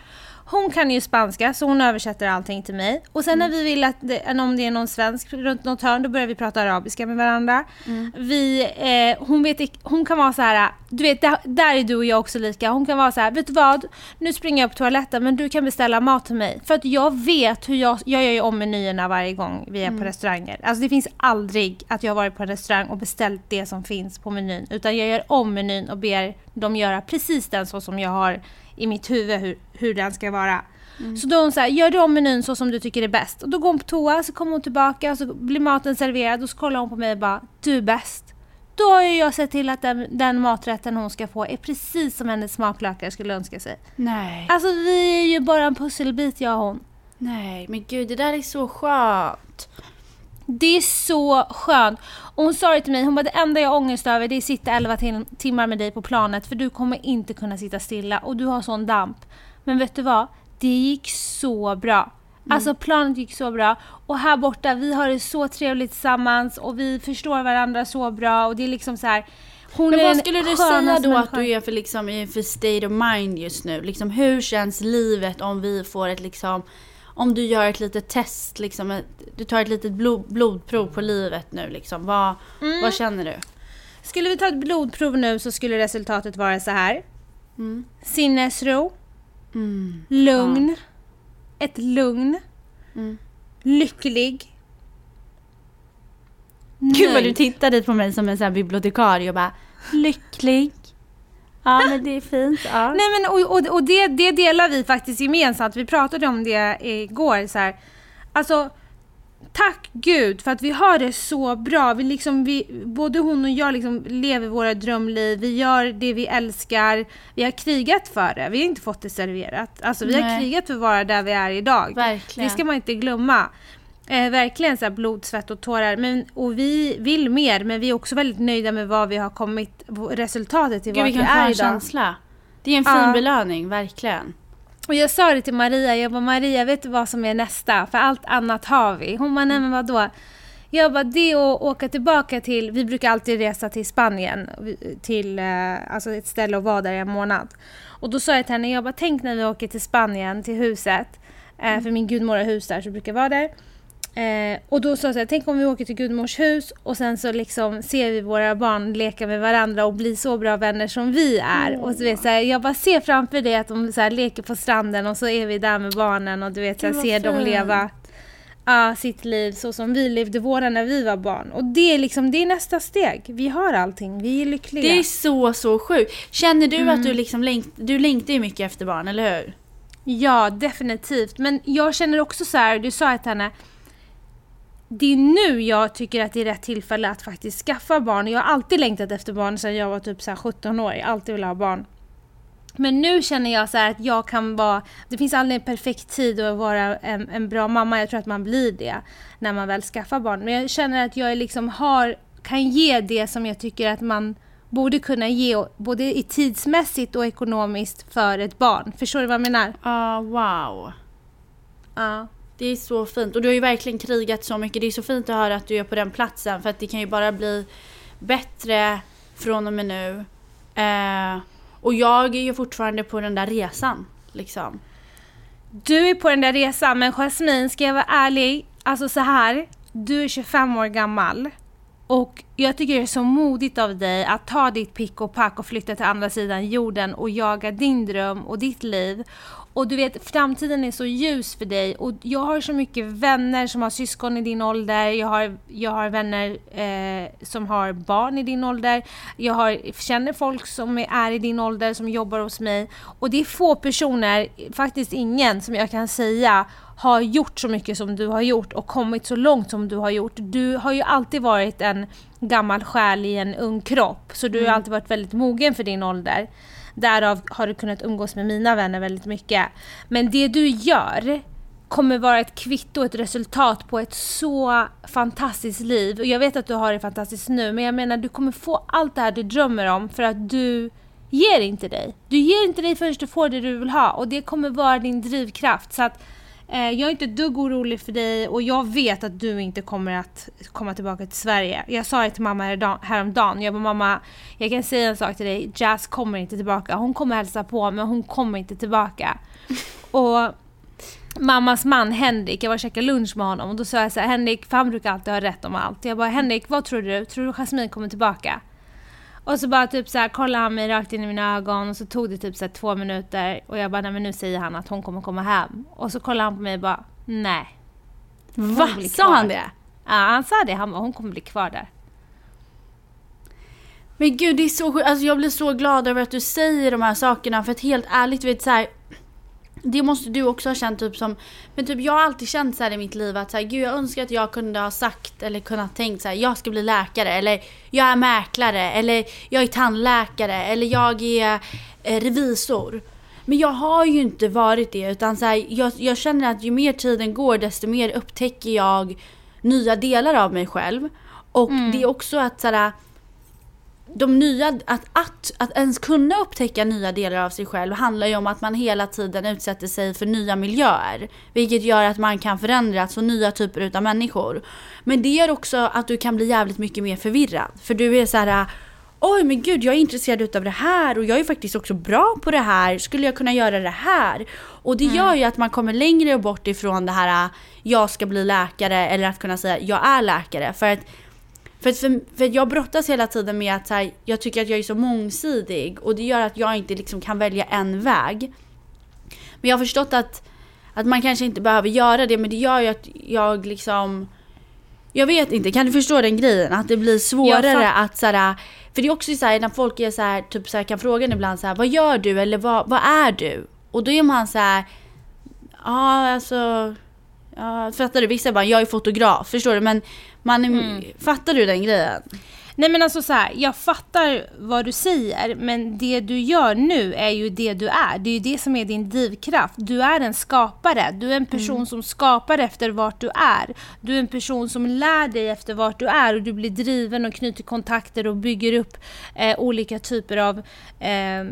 Hon kan ju spanska så hon översätter allting till mig. Och sen när Mm. vi vill att, det, om det är någon svensk runt något hörn då börjar vi prata arabiska med varandra. Mm. Vi, eh, hon, vet, hon kan vara så här, du vet där, där är du och jag också lika. Hon kan vara så här, vet du vad? Nu springer jag på toaletten men du kan beställa mat till mig. För att jag vet hur jag, jag gör ju om menyerna varje gång vi är Mm. på restauranger. Alltså det finns aldrig att jag har varit på en restaurang och beställt det som finns på menyn. Utan jag gör om menyn och ber dem göra precis den så som jag har i mitt huvud hur, hur den ska vara. Mm. Så då hon så här, gör du om menyn så som du tycker är bäst? Och då går hon på toa, så kommer hon tillbaka och så blir maten serverad och så kollar hon på mig och bara, du är bäst. Då har ju jag sett till att den, den maträtten hon ska få är precis som hennes smaklökar skulle önska sig. Nej. Alltså vi är ju bara en pusselbit jag och hon. Nej men gud det där är så skönt. Det är så skönt. Och hon sa det till mig, hon bara det enda jag har ångest över det är att sitta 11 tim- timmar med dig på planet för du kommer inte kunna sitta stilla och du har sån damp. Men vet du vad? Det gick så bra. Alltså planet gick så bra. Och här borta, vi har det så trevligt tillsammans och vi förstår varandra så bra och det är liksom så här. Hon Men vad skulle du säga då att du är för, liksom, för state of mind just nu? Liksom, hur känns livet om vi får ett liksom, om du gör ett litet test, liksom, ett, du tar ett litet blod, blodprov på livet nu liksom. Vad, Mm. vad känner du? Skulle vi ta ett blodprov nu så skulle resultatet vara så här. Mm. Sinnesro, Mm. lugn, ett lugn, Mm. lycklig. Gud vad nöjd. du tittade på mig som en sån här bibliotekarie och bara lycklig. Ja men det är fint. Ja. Nej men och, och, och det, det delar vi faktiskt gemensamt. Vi pratade om det igår så här. Alltså tack gud för att vi har det så bra. Vi liksom, vi, både hon och jag liksom lever våra drömliv, vi gör det vi älskar. Vi har krigat för det, vi har inte fått det serverat. Alltså vi har Nej. krigat för att vara där vi är idag. Verkligen. Det ska man inte glömma. Eh, verkligen så här blod, svett och tårar. Men, och vi vill mer, men vi är också väldigt nöjda med vad vi har kommit, resultatet till Gud vart vi vilken är idag. känsla. Det är en fin Ja. belöning, verkligen. Och jag sa det till Maria, jag bara Maria vet du vad som är nästa? För allt annat har vi. Hon bara nej men vadå? Jag bara det att åka tillbaka till, vi brukar alltid resa till Spanien, till eh, alltså ett ställe och vara där i en månad. Och då sa jag till henne, jag bara tänk när vi åker till Spanien, till huset. Eh, för min gudmor har hus där så brukar vara där. Eh, och då sa jag så här, tänk om vi åker till gudmors hus och sen så liksom ser vi våra barn leka med varandra och bli så bra vänner som vi är. Och så vet, så här, jag bara ser framför dig att de så här, leker på stranden och så är vi där med barnen och du vet, så här, ser dem leva ja, sitt liv så som vi levde våra när vi var barn. Och det är liksom, det är nästa steg. Vi har allting, vi är lyckliga. Det är så, så sjukt. Känner du Mm. att du liksom längt, du längtar ju mycket efter barn, eller hur? Ja, definitivt. Men jag känner också så här, du sa till henne, det är nu jag tycker att det är rätt tillfälle att faktiskt skaffa barn. Jag har alltid längtat efter barn sedan jag var typ så här 17 år. Jag har alltid velat ha barn. Men nu känner jag så här att jag kan vara, det finns aldrig en perfekt tid att vara en, en bra mamma. Jag tror att man blir det när man väl skaffar barn. Men jag känner att jag liksom har, kan ge det som jag tycker att man borde kunna ge, både i tidsmässigt och ekonomiskt för ett barn. Förstår du vad jag menar? Ja, wow. Ja. Det är så fint. Och du har ju verkligen krigat så mycket. Det är så fint att höra att du är på den platsen. För att det kan ju bara bli bättre från och med nu. Eh, och jag är ju fortfarande på den där resan. Liksom. Du är på den där resan, men Jasmine, ska jag vara ärlig? Alltså så här, du är 25 år gammal. Och jag tycker det är så modigt av dig att ta ditt pick och pack och flytta till andra sidan jorden och jaga din dröm och ditt liv. Och du vet, framtiden är så ljus för dig. Och jag har så mycket vänner som har syskon i din ålder, jag har, jag har vänner eh, som har barn i din ålder, jag har, känner folk som är, i din ålder som jobbar hos mig. Och det är få personer, faktiskt ingen, som jag kan säga har gjort så mycket som du har gjort och kommit så långt som du har gjort. Du har ju alltid varit en gammal själ i en ung kropp så du har alltid varit väldigt mogen för din ålder. Därav har du kunnat umgås med mina vänner väldigt mycket. Men det du gör kommer vara ett kvitto, ett resultat på ett så fantastiskt liv. Och jag vet att du har det fantastiskt nu, men jag menar du kommer få allt det här du drömmer om för att du ger inte dig. Du ger inte dig förrän du får det du vill ha och det kommer vara din drivkraft. Så att jag är inte dugg orolig för dig och jag vet att du inte kommer att komma tillbaka till Sverige. Jag sa det till mamma häromdagen. Jag bara mamma, jag kan säga en sak till dig. Jazz kommer inte tillbaka. Hon kommer hälsa på men hon kommer inte tillbaka. och mammas man Henrik, jag var och käkade lunch med honom och då sa jag så här, Henrik, för han brukar alltid ha rätt om allt. Jag bara, Henrik, vad tror du? Tror du Jasmine kommer tillbaka? Och så bara typ så här kollade han mig rakt in i mina ögon och så tog det typ så två minuter och jag bara, nej men nu säger han att hon kommer komma hem. Och så kollade han på mig och bara, nej. Va? Sa han det? Ja, han sa det, han bara, hon kommer bli kvar där. Men gud det är så sjukt. Alltså jag blir så glad över att du säger de här sakerna för att helt ärligt vet så här. Det måste du också ha känt typ som, men typ jag har alltid känt så här i mitt liv att så här, gud jag önskar att jag kunde ha sagt eller kunnat tänkt så här, jag ska bli läkare eller jag är mäklare eller jag är tandläkare eller jag är eh, revisor. Men jag har ju inte varit det utan så här, jag, jag känner att ju mer tiden går desto mer upptäcker jag nya delar av mig själv. Och det är också att så här, de nya, att, att, att ens kunna upptäcka nya delar av sig själv handlar ju om att man hela tiden utsätter sig för nya miljöer. Vilket gör att man kan förändras och nya typer utav människor. Men det gör också att du kan bli jävligt mycket mer förvirrad. För du är så här. Oj men gud jag är intresserad utav det här och jag är faktiskt också bra på det här. Skulle jag kunna göra det här? Och det gör ju att man kommer längre bort ifrån det här jag ska bli läkare eller att kunna säga jag är läkare. För att för, att för, för jag brottas hela tiden med att så här, jag tycker att jag är så mångsidig och det gör att jag inte liksom kan välja en väg. Men jag har förstått att, att man kanske inte behöver göra det men det gör ju att jag liksom Jag vet inte, kan du förstå den grejen? Att det blir svårare att så här, För det är också så här när folk är så här, typ så här, kan fråga en ibland så här, vad gör du eller vad, vad är du? Och då är man så här Ja alltså Ja, fattar du? Vissa bara, jag är fotograf, förstår du? Men man är, Mm. fattar du den grejen? Nej men alltså så här, jag fattar vad du säger men det du gör nu är ju det du är. Det är ju det som är din drivkraft. Du är en skapare. Du är en person som skapar efter vart du är. Du är en person som lär dig efter vart du är och du blir driven och knyter kontakter och bygger upp eh, olika typer av eh,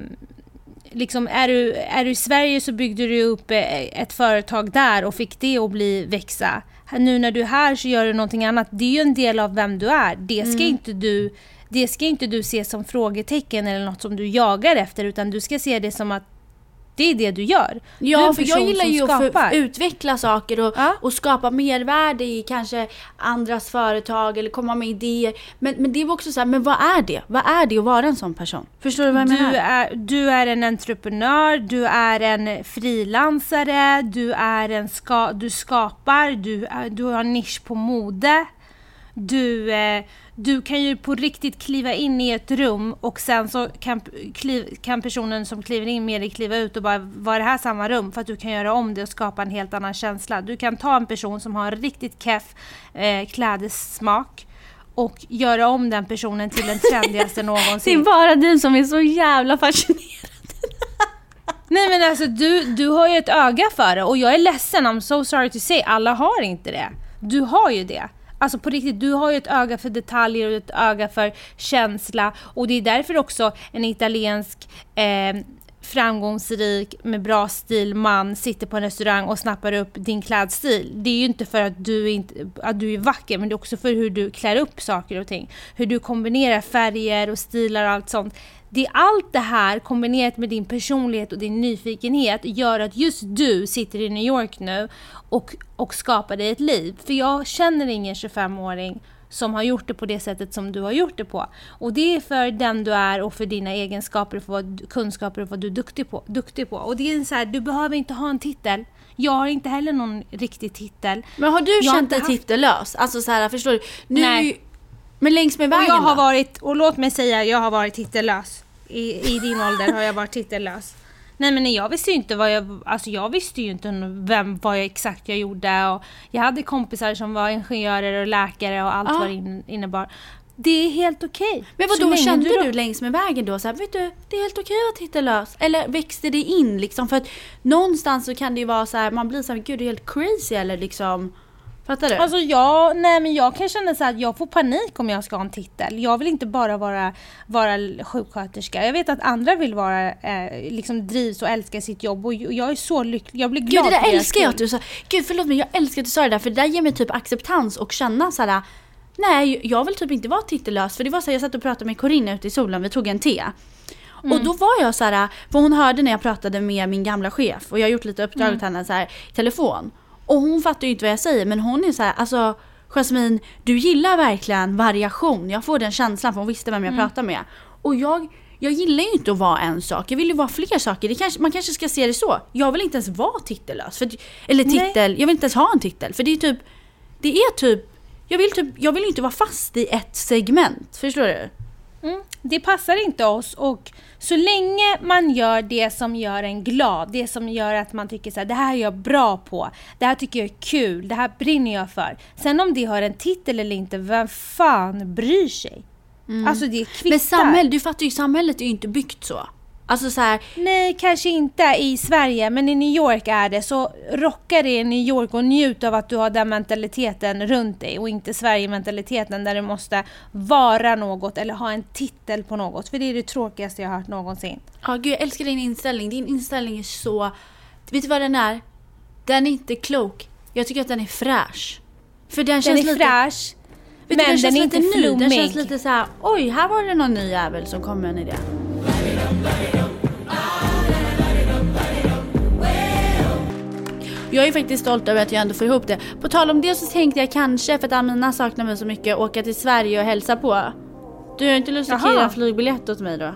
Liksom är, du, är du i Sverige så byggde du upp eh, ett företag där och fick det att bli växa. Nu när du är här så gör du någonting annat. Det är ju en del av vem du är. Det ska, inte, du, det ska inte du se som frågetecken eller något som du jagar efter utan du ska se det som att det är det du gör. du Ja, en för jag gillar ju att utveckla saker och, Ja. och skapa mervärde i kanske andras företag eller komma med idéer. Men, men det var också så här, men vad är det? Vad är det att vara en sån person? Förstår du vad jag Du menar? är, du är en entreprenör, du är en frilansare, du, är en ska, du skapar, du, är, du har nisch på mode. Du, eh, du kan ju på riktigt kliva in i ett rum och sen så kan, kliv, kan personen som kliver in med dig kliva ut och bara var det här samma rum? För att du kan göra om det och skapa en helt annan känsla. Du kan ta en person som har en riktigt keff eh, klädessmak och göra om den personen till den trendigaste Det någonsin. är bara du som är så jävla fascinerad. Nej men alltså du, du har ju ett öga för det och jag är ledsen, I'm so sorry to say, alla har inte det. Du har ju det. Alltså på riktigt, du har ju ett öga för detaljer och ett öga för känsla och det är därför också en italiensk eh, framgångsrik med bra stil man sitter på en restaurang och snappar upp din klädstil. Det är ju inte för att du, inte, att du är vacker men det är också för hur du klär upp saker och ting. Hur du kombinerar färger och stilar och allt sånt. Det är allt det här kombinerat med din personlighet och din nyfikenhet gör att just du sitter i New York nu och, och skapar dig ett liv. För jag känner ingen 25-åring som har gjort det på det sättet som du har gjort det på. Och det är för den du är och för dina egenskaper för vad, kunskaper och vad du är duktig på. Duktig på. Och det är så här, du behöver inte ha en titel. Jag har inte heller någon riktig titel. Men har du Jag känt dig haft- titellös? Alltså så här, förstår du? Nu, Nej. Men längs med Och vägen jag har då? varit, och låt mig säga, jag har varit titellös. I, I din ålder har jag varit titellös. Nej men jag visste ju inte vad jag, alltså jag visste ju inte vem, vad jag exakt jag gjorde och jag hade kompisar som var ingenjörer och läkare och allt Ja. vad det in, innebar. Det är helt okej. Men Så vad då kände du, då- längs med vägen då? Så här, vet du, det är helt okej att vara titellös. Eller växte det in liksom? För att någonstans så kan det ju vara så här, man blir så här, gud du är helt crazy eller liksom. Fattar du? Alltså jag, nej men jag kan känna så att jag får panik om jag ska ha en titel. Jag vill inte bara vara, vara sjuksköterska. Jag vet att andra vill vara, eh, liksom drivs och älskar sitt jobb och jag är så lycklig. Jag blir glad Gud det där älskar jag att du sa. Gud förlåt men jag älskar att du sa det där för det där ger mig typ acceptans och känna så här. Nej jag vill typ inte vara titellös för det var så här, jag satt och pratade med Corinna ute i solen, vi tog en te. Och då var jag så här, för hon hörde när jag pratade med min gamla chef och jag har gjort lite uppdrag åt henne så här, i telefon. Och hon fattar ju inte vad jag säger men hon är så här, alltså Jasmine, du gillar verkligen variation. Jag får den känslan för hon visste vem jag pratade med. Och jag, jag gillar ju inte att vara en sak, jag vill ju vara fler saker. Det kanske, man kanske ska se det så. Jag vill inte ens vara titellös. För, eller Nej. titel, jag vill inte ens ha en titel. För det är typ, det är typ, jag vill typ, jag vill inte vara fast i ett segment. Förstår du? Mm, det passar inte oss och så länge man gör det som gör en glad, det som gör att man tycker så här, det här är jag bra på, det här tycker jag är kul, det här brinner jag för. Sen om det har en titel eller inte, vem fan bryr sig? Alltså det kvittar. Men samhället, du fattar ju, samhället är ju inte byggt så. Alltså så här, Nej, kanske inte i Sverige, men i New York är det. Så rocka det i New York och njut av att du har den mentaliteten runt dig och inte Sverige-mentaliteten där du måste vara något eller ha en titel på något. För det är det tråkigaste jag har hört någonsin. Ja, gud jag älskar din inställning. Din inställning är så... Vet du vad den är? Den är inte klok. Jag tycker att den är fräsch. För den Den känns är lite... fräsch, vet du, men den känns är inte ny. Den flummig. känns lite så här, oj, här var det någon ny jävel som kom med en idé. Jag är faktiskt stolt över att jag ändå får ihop det. På tal om det så tänkte jag kanske, för att Amina saknar mig så mycket, åka till Sverige och hälsa på. Du har inte lust att killa flygbiljett åt mig då?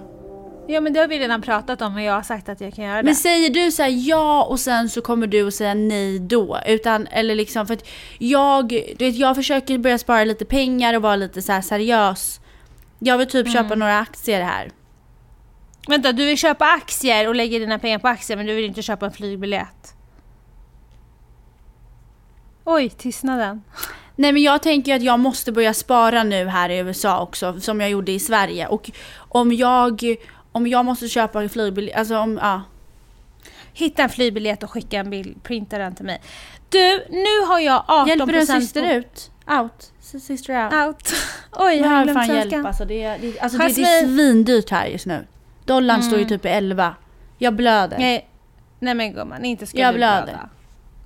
Ja men det har vi redan pratat om och jag har sagt att jag kan göra det. Men säger du så här ja och sen så kommer du att säga nej då? Utan, eller liksom för att jag, du vet jag försöker börja spara lite pengar och vara lite så seriös. Jag vill typ köpa några aktier här. Vänta, du vill köpa aktier och lägger dina pengar på aktier men du vill inte köpa en flygbiljett? Oj, tystnaden. Nej men jag tänker att jag måste börja spara nu här i USA också, som jag gjorde i Sverige. Och om jag, om jag måste köpa en flygbiljett, alltså om, ja. Hitta en flygbiljett och skicka en bild, printa den till mig. Du, nu har jag 18% Hjälper du en syster ut? Out? Syster out? Out. Oj, jag har glömt fan svenskan. hjälp alltså. Det är, det, alltså det, det är svindyrt här just nu. Dollarn står ju typ i 11. Jag blöder. Nej, nej men gumman, inte ska Jag du blöder. blöda.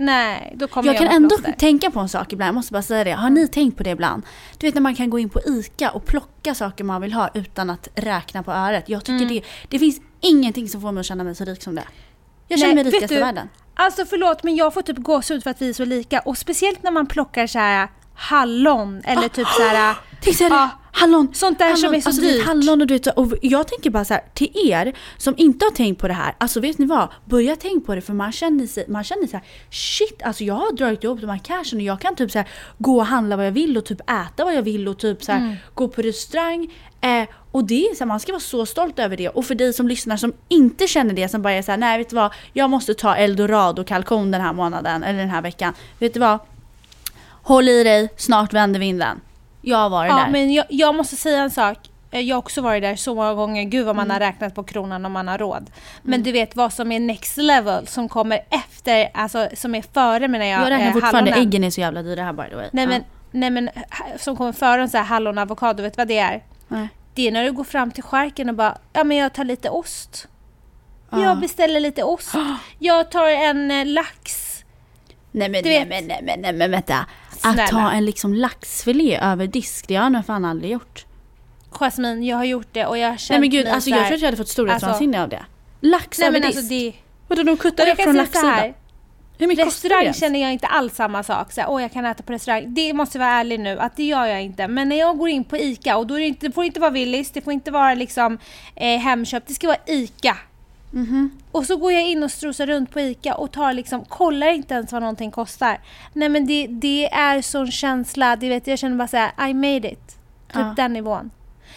Nej, då kommer Jag jag, kan ändå plåster. tänka på en sak ibland, jag måste bara säga det. Har ni tänkt på det ibland? Du vet när man kan gå in på ICA och plocka saker man vill ha utan att räkna på öret. Jag tycker Mm. det, det finns ingenting som får mig att känna mig så rik som det. Jag känner Nej, mig rikast i världen. Alltså förlåt men jag får typ gåshud för att vi är så lika och speciellt när man plockar så här hallon eller typ så här här, Ja. Hallon. Sånt där som är så alltså, dyrt. Hallon och, du vet, och jag tänker bara så här, till er som inte har tänkt på det här, alltså vet ni vad? Börja tänka på det för man känner, sig, man känner så här, shit, alltså jag har dragit ihop de här cashen och jag kan typ så här, gå och handla vad jag vill och typ äta vad jag vill och typ så här, Mm. gå på restaurang. Eh, och det är så här, man ska vara så stolt över det. Och för dig som lyssnar som inte känner det, som bara är så här, nej vet du vad, jag måste ta eldorado kalkon den här månaden eller den här veckan. Vet du vad? Håll i dig, snart vänder vinden. Jag har varit Ja där. men jag, jag måste säga en sak. Eh, Jag har också varit där så många gånger. Gud vad man Mm. har räknat på kronan om man har råd. Men du vet vad som är next level som kommer efter, alltså som är före menar jag. Jag räknar eh, fortfarande, hallonen. äggen är så jävla dyra här by the way. Nej Ja. men, nej men som kommer före en så här hallon avokado, vet du vad det är? Nej. Det är när du går fram till skärken och bara, ja men jag tar lite ost. Ja. Jag beställer lite ost. Jag tar en eh, lax. Nej men, nej, men, nej, men, nej men vänta. Snälla. Att ta en liksom laxfilé över disk, det har jag nog fan aldrig gjort. Jasmine, jag har gjort det och jag känt Nej men gud, alltså så jag tror att jag hade fått storhetsvansinne Alltså- av det. Lax Nej över men disk? alltså det... Vadå de kuttar upp från så laxsidan? Hur mycket kostar Restaurang det? känner jag inte alls samma sak. Så här, Åh, jag kan äta på restaurang. Det måste jag vara ärlig nu, att det gör jag inte. Men när jag går in på ICA, och då är det, inte, det får inte vara Willys, det får inte vara liksom eh, Hemköp, det ska vara ICA. Mhm. Och så går jag in och strosar runt på ICA och tar liksom, kollar inte ens vad någonting kostar. Nej men det, det är sån känsla, det vet, jag känner bara såhär, I made it. Typ Ja. den nivån.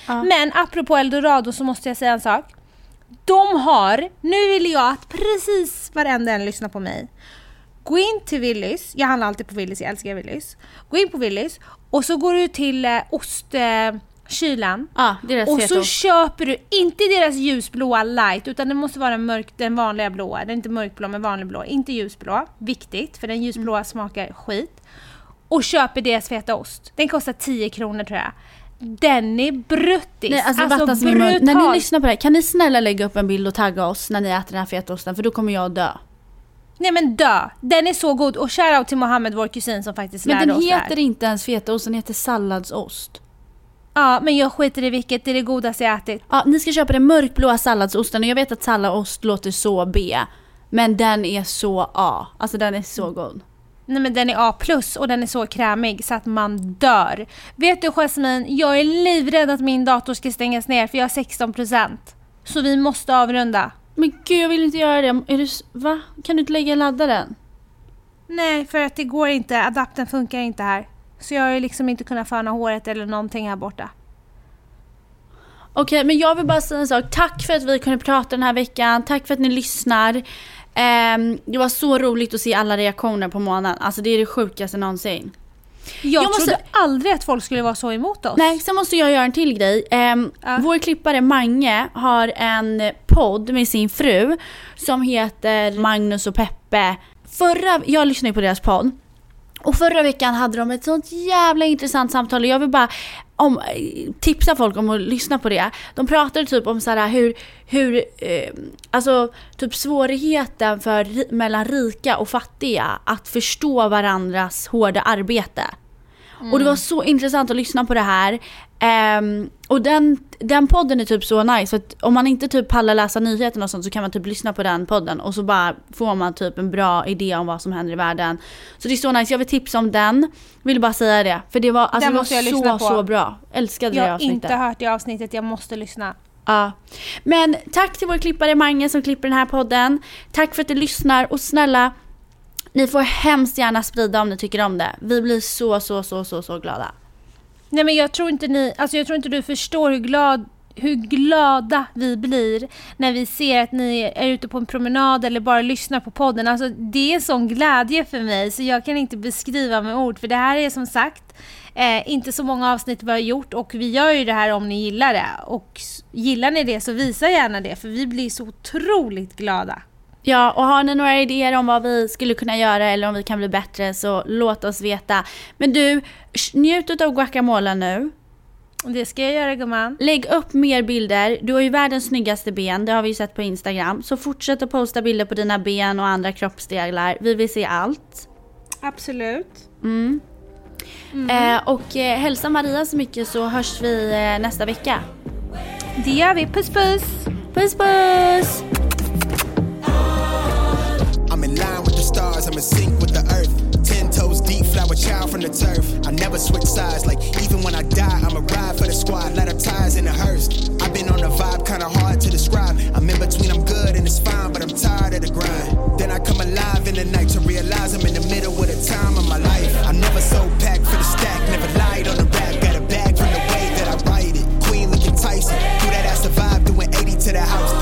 Ja. Men apropå Eldorado så måste jag säga en sak. De har, nu vill jag att precis varenda en lyssnar på mig. Gå in till Willys, jag handlar alltid på Willys, jag älskar Willys. Gå in på Willys och så går du till eh, ostkylan. Eh, kylan. Ja, deras och så fetaost. köper du, inte deras ljusblåa light, utan det måste vara den, mörk, den vanliga blåa. Den är inte mörkblå men vanlig blå, inte ljusblå. Viktigt, för den ljusblåa Mm. smakar skit. Och köper deras fetaost. Den kostar 10 kronor tror jag. Den är bruttis. Nej, alltså, min mun. När ni brutal. lyssnar på det här, kan ni snälla lägga upp en bild och tagga oss när ni äter den här fetaosten? För då kommer jag dö. Nej men dö! Den är så god. Och shoutout till Mohammed, vår kusin som faktiskt Men lärde den oss det här. heter inte ens fetaost, den heter salladsost. Ja, men jag skiter i vilket. Det är det godaste jag ätit. Ja, ni ska köpa den mörkblåa salladsosten och jag vet att salladsost låter så B. Men den är så A. Alltså den är så god. Nej men den är A+, och den är så krämig så att man dör. Vet du Jasmine, jag är livrädd att min dator ska stängas ner för jag har 16%. Så vi måste avrunda. Men gud jag vill inte göra det. Är du, va? Kan du inte lägga laddaren? Nej, för att det går inte. Adaptern funkar inte här. Så jag har ju liksom inte kunnat föna håret eller någonting här borta. Okej, men jag vill bara säga en sak. Tack för att vi kunde prata den här veckan. Tack för att ni lyssnar. Ehm, det var så roligt att se alla reaktioner på månaden. Alltså det är det sjukaste någonsin. Jag, Jag måste- trodde aldrig att folk skulle vara så emot oss. Nej, sen måste jag göra en till grej. Ehm, Ja. Vår klippare Mange har en podd med sin fru som heter Magnus och Peppe. Förra, jag lyssnade på deras podd. Och förra veckan hade de ett sånt jävla intressant samtal och jag vill bara om, tipsa folk om att lyssna på det. De pratade typ om så här hur, hur eh, alltså typ svårigheten för, mellan rika och fattiga att förstå varandras hårda arbete. Och det var så intressant att lyssna på det här. Ehm, och den, den podden är typ så nice att om man inte typ pallar läsa nyheterna och sånt så kan man typ lyssna på den podden och så bara får man typ en bra idé om vad som händer i världen. Så det är så nice, jag vill tipsa om den. Vill bara säga det. För det var, alltså, Den det jag var så på. så bra. Älskade jag det har avsnittet. inte hört det avsnittet, jag måste lyssna. Ja. Men tack till vår klippare Mange som klipper den här podden. Tack för att du lyssnar och snälla, ni får hemskt gärna sprida om ni tycker om det. Vi blir så, så, så, så, så glada. Nej men jag tror inte ni, alltså jag tror inte du förstår hur glad hur glada vi blir när vi ser att ni är ute på en promenad eller bara lyssnar på podden. Alltså det är sån glädje för mig så jag kan inte beskriva med ord. För det här är som sagt eh, inte så många avsnitt vi har gjort och vi gör ju det här om ni gillar det. Och gillar ni det så visa gärna det för vi blir så otroligt glada. Ja, och har ni några idéer om vad vi skulle kunna göra eller om vi kan bli bättre så låt oss veta. Men du, njut av guacamole nu. Det ska jag göra gumman. Lägg upp mer bilder. Du har ju världens snyggaste ben, det har vi ju sett på Instagram. Så fortsätt att posta bilder på dina ben och andra kroppsdelar. Vi vill se allt. Absolut. Mm. Mm. Eh, och eh, hälsa Maria så mycket så hörs vi eh, nästa vecka. Det gör vi. Puss puss! Puss puss! I'm in sync with the earth. Ten toes deep, flower child from the turf. I never switch sides, like even when I die, I'ma ride for the squad, ladder ties in the hearse. I've been on a vibe, kinda hard to describe. I'm in between, I'm good and it's fine, but I'm tired of the grind. Then I come alive in the night to realize I'm in the middle of the time of my life. I'm never so packed for the stack, never lied on the rap, got a bag from the way that I write it. Queen looking Tyson, do that I vibe, doing 80 to the house.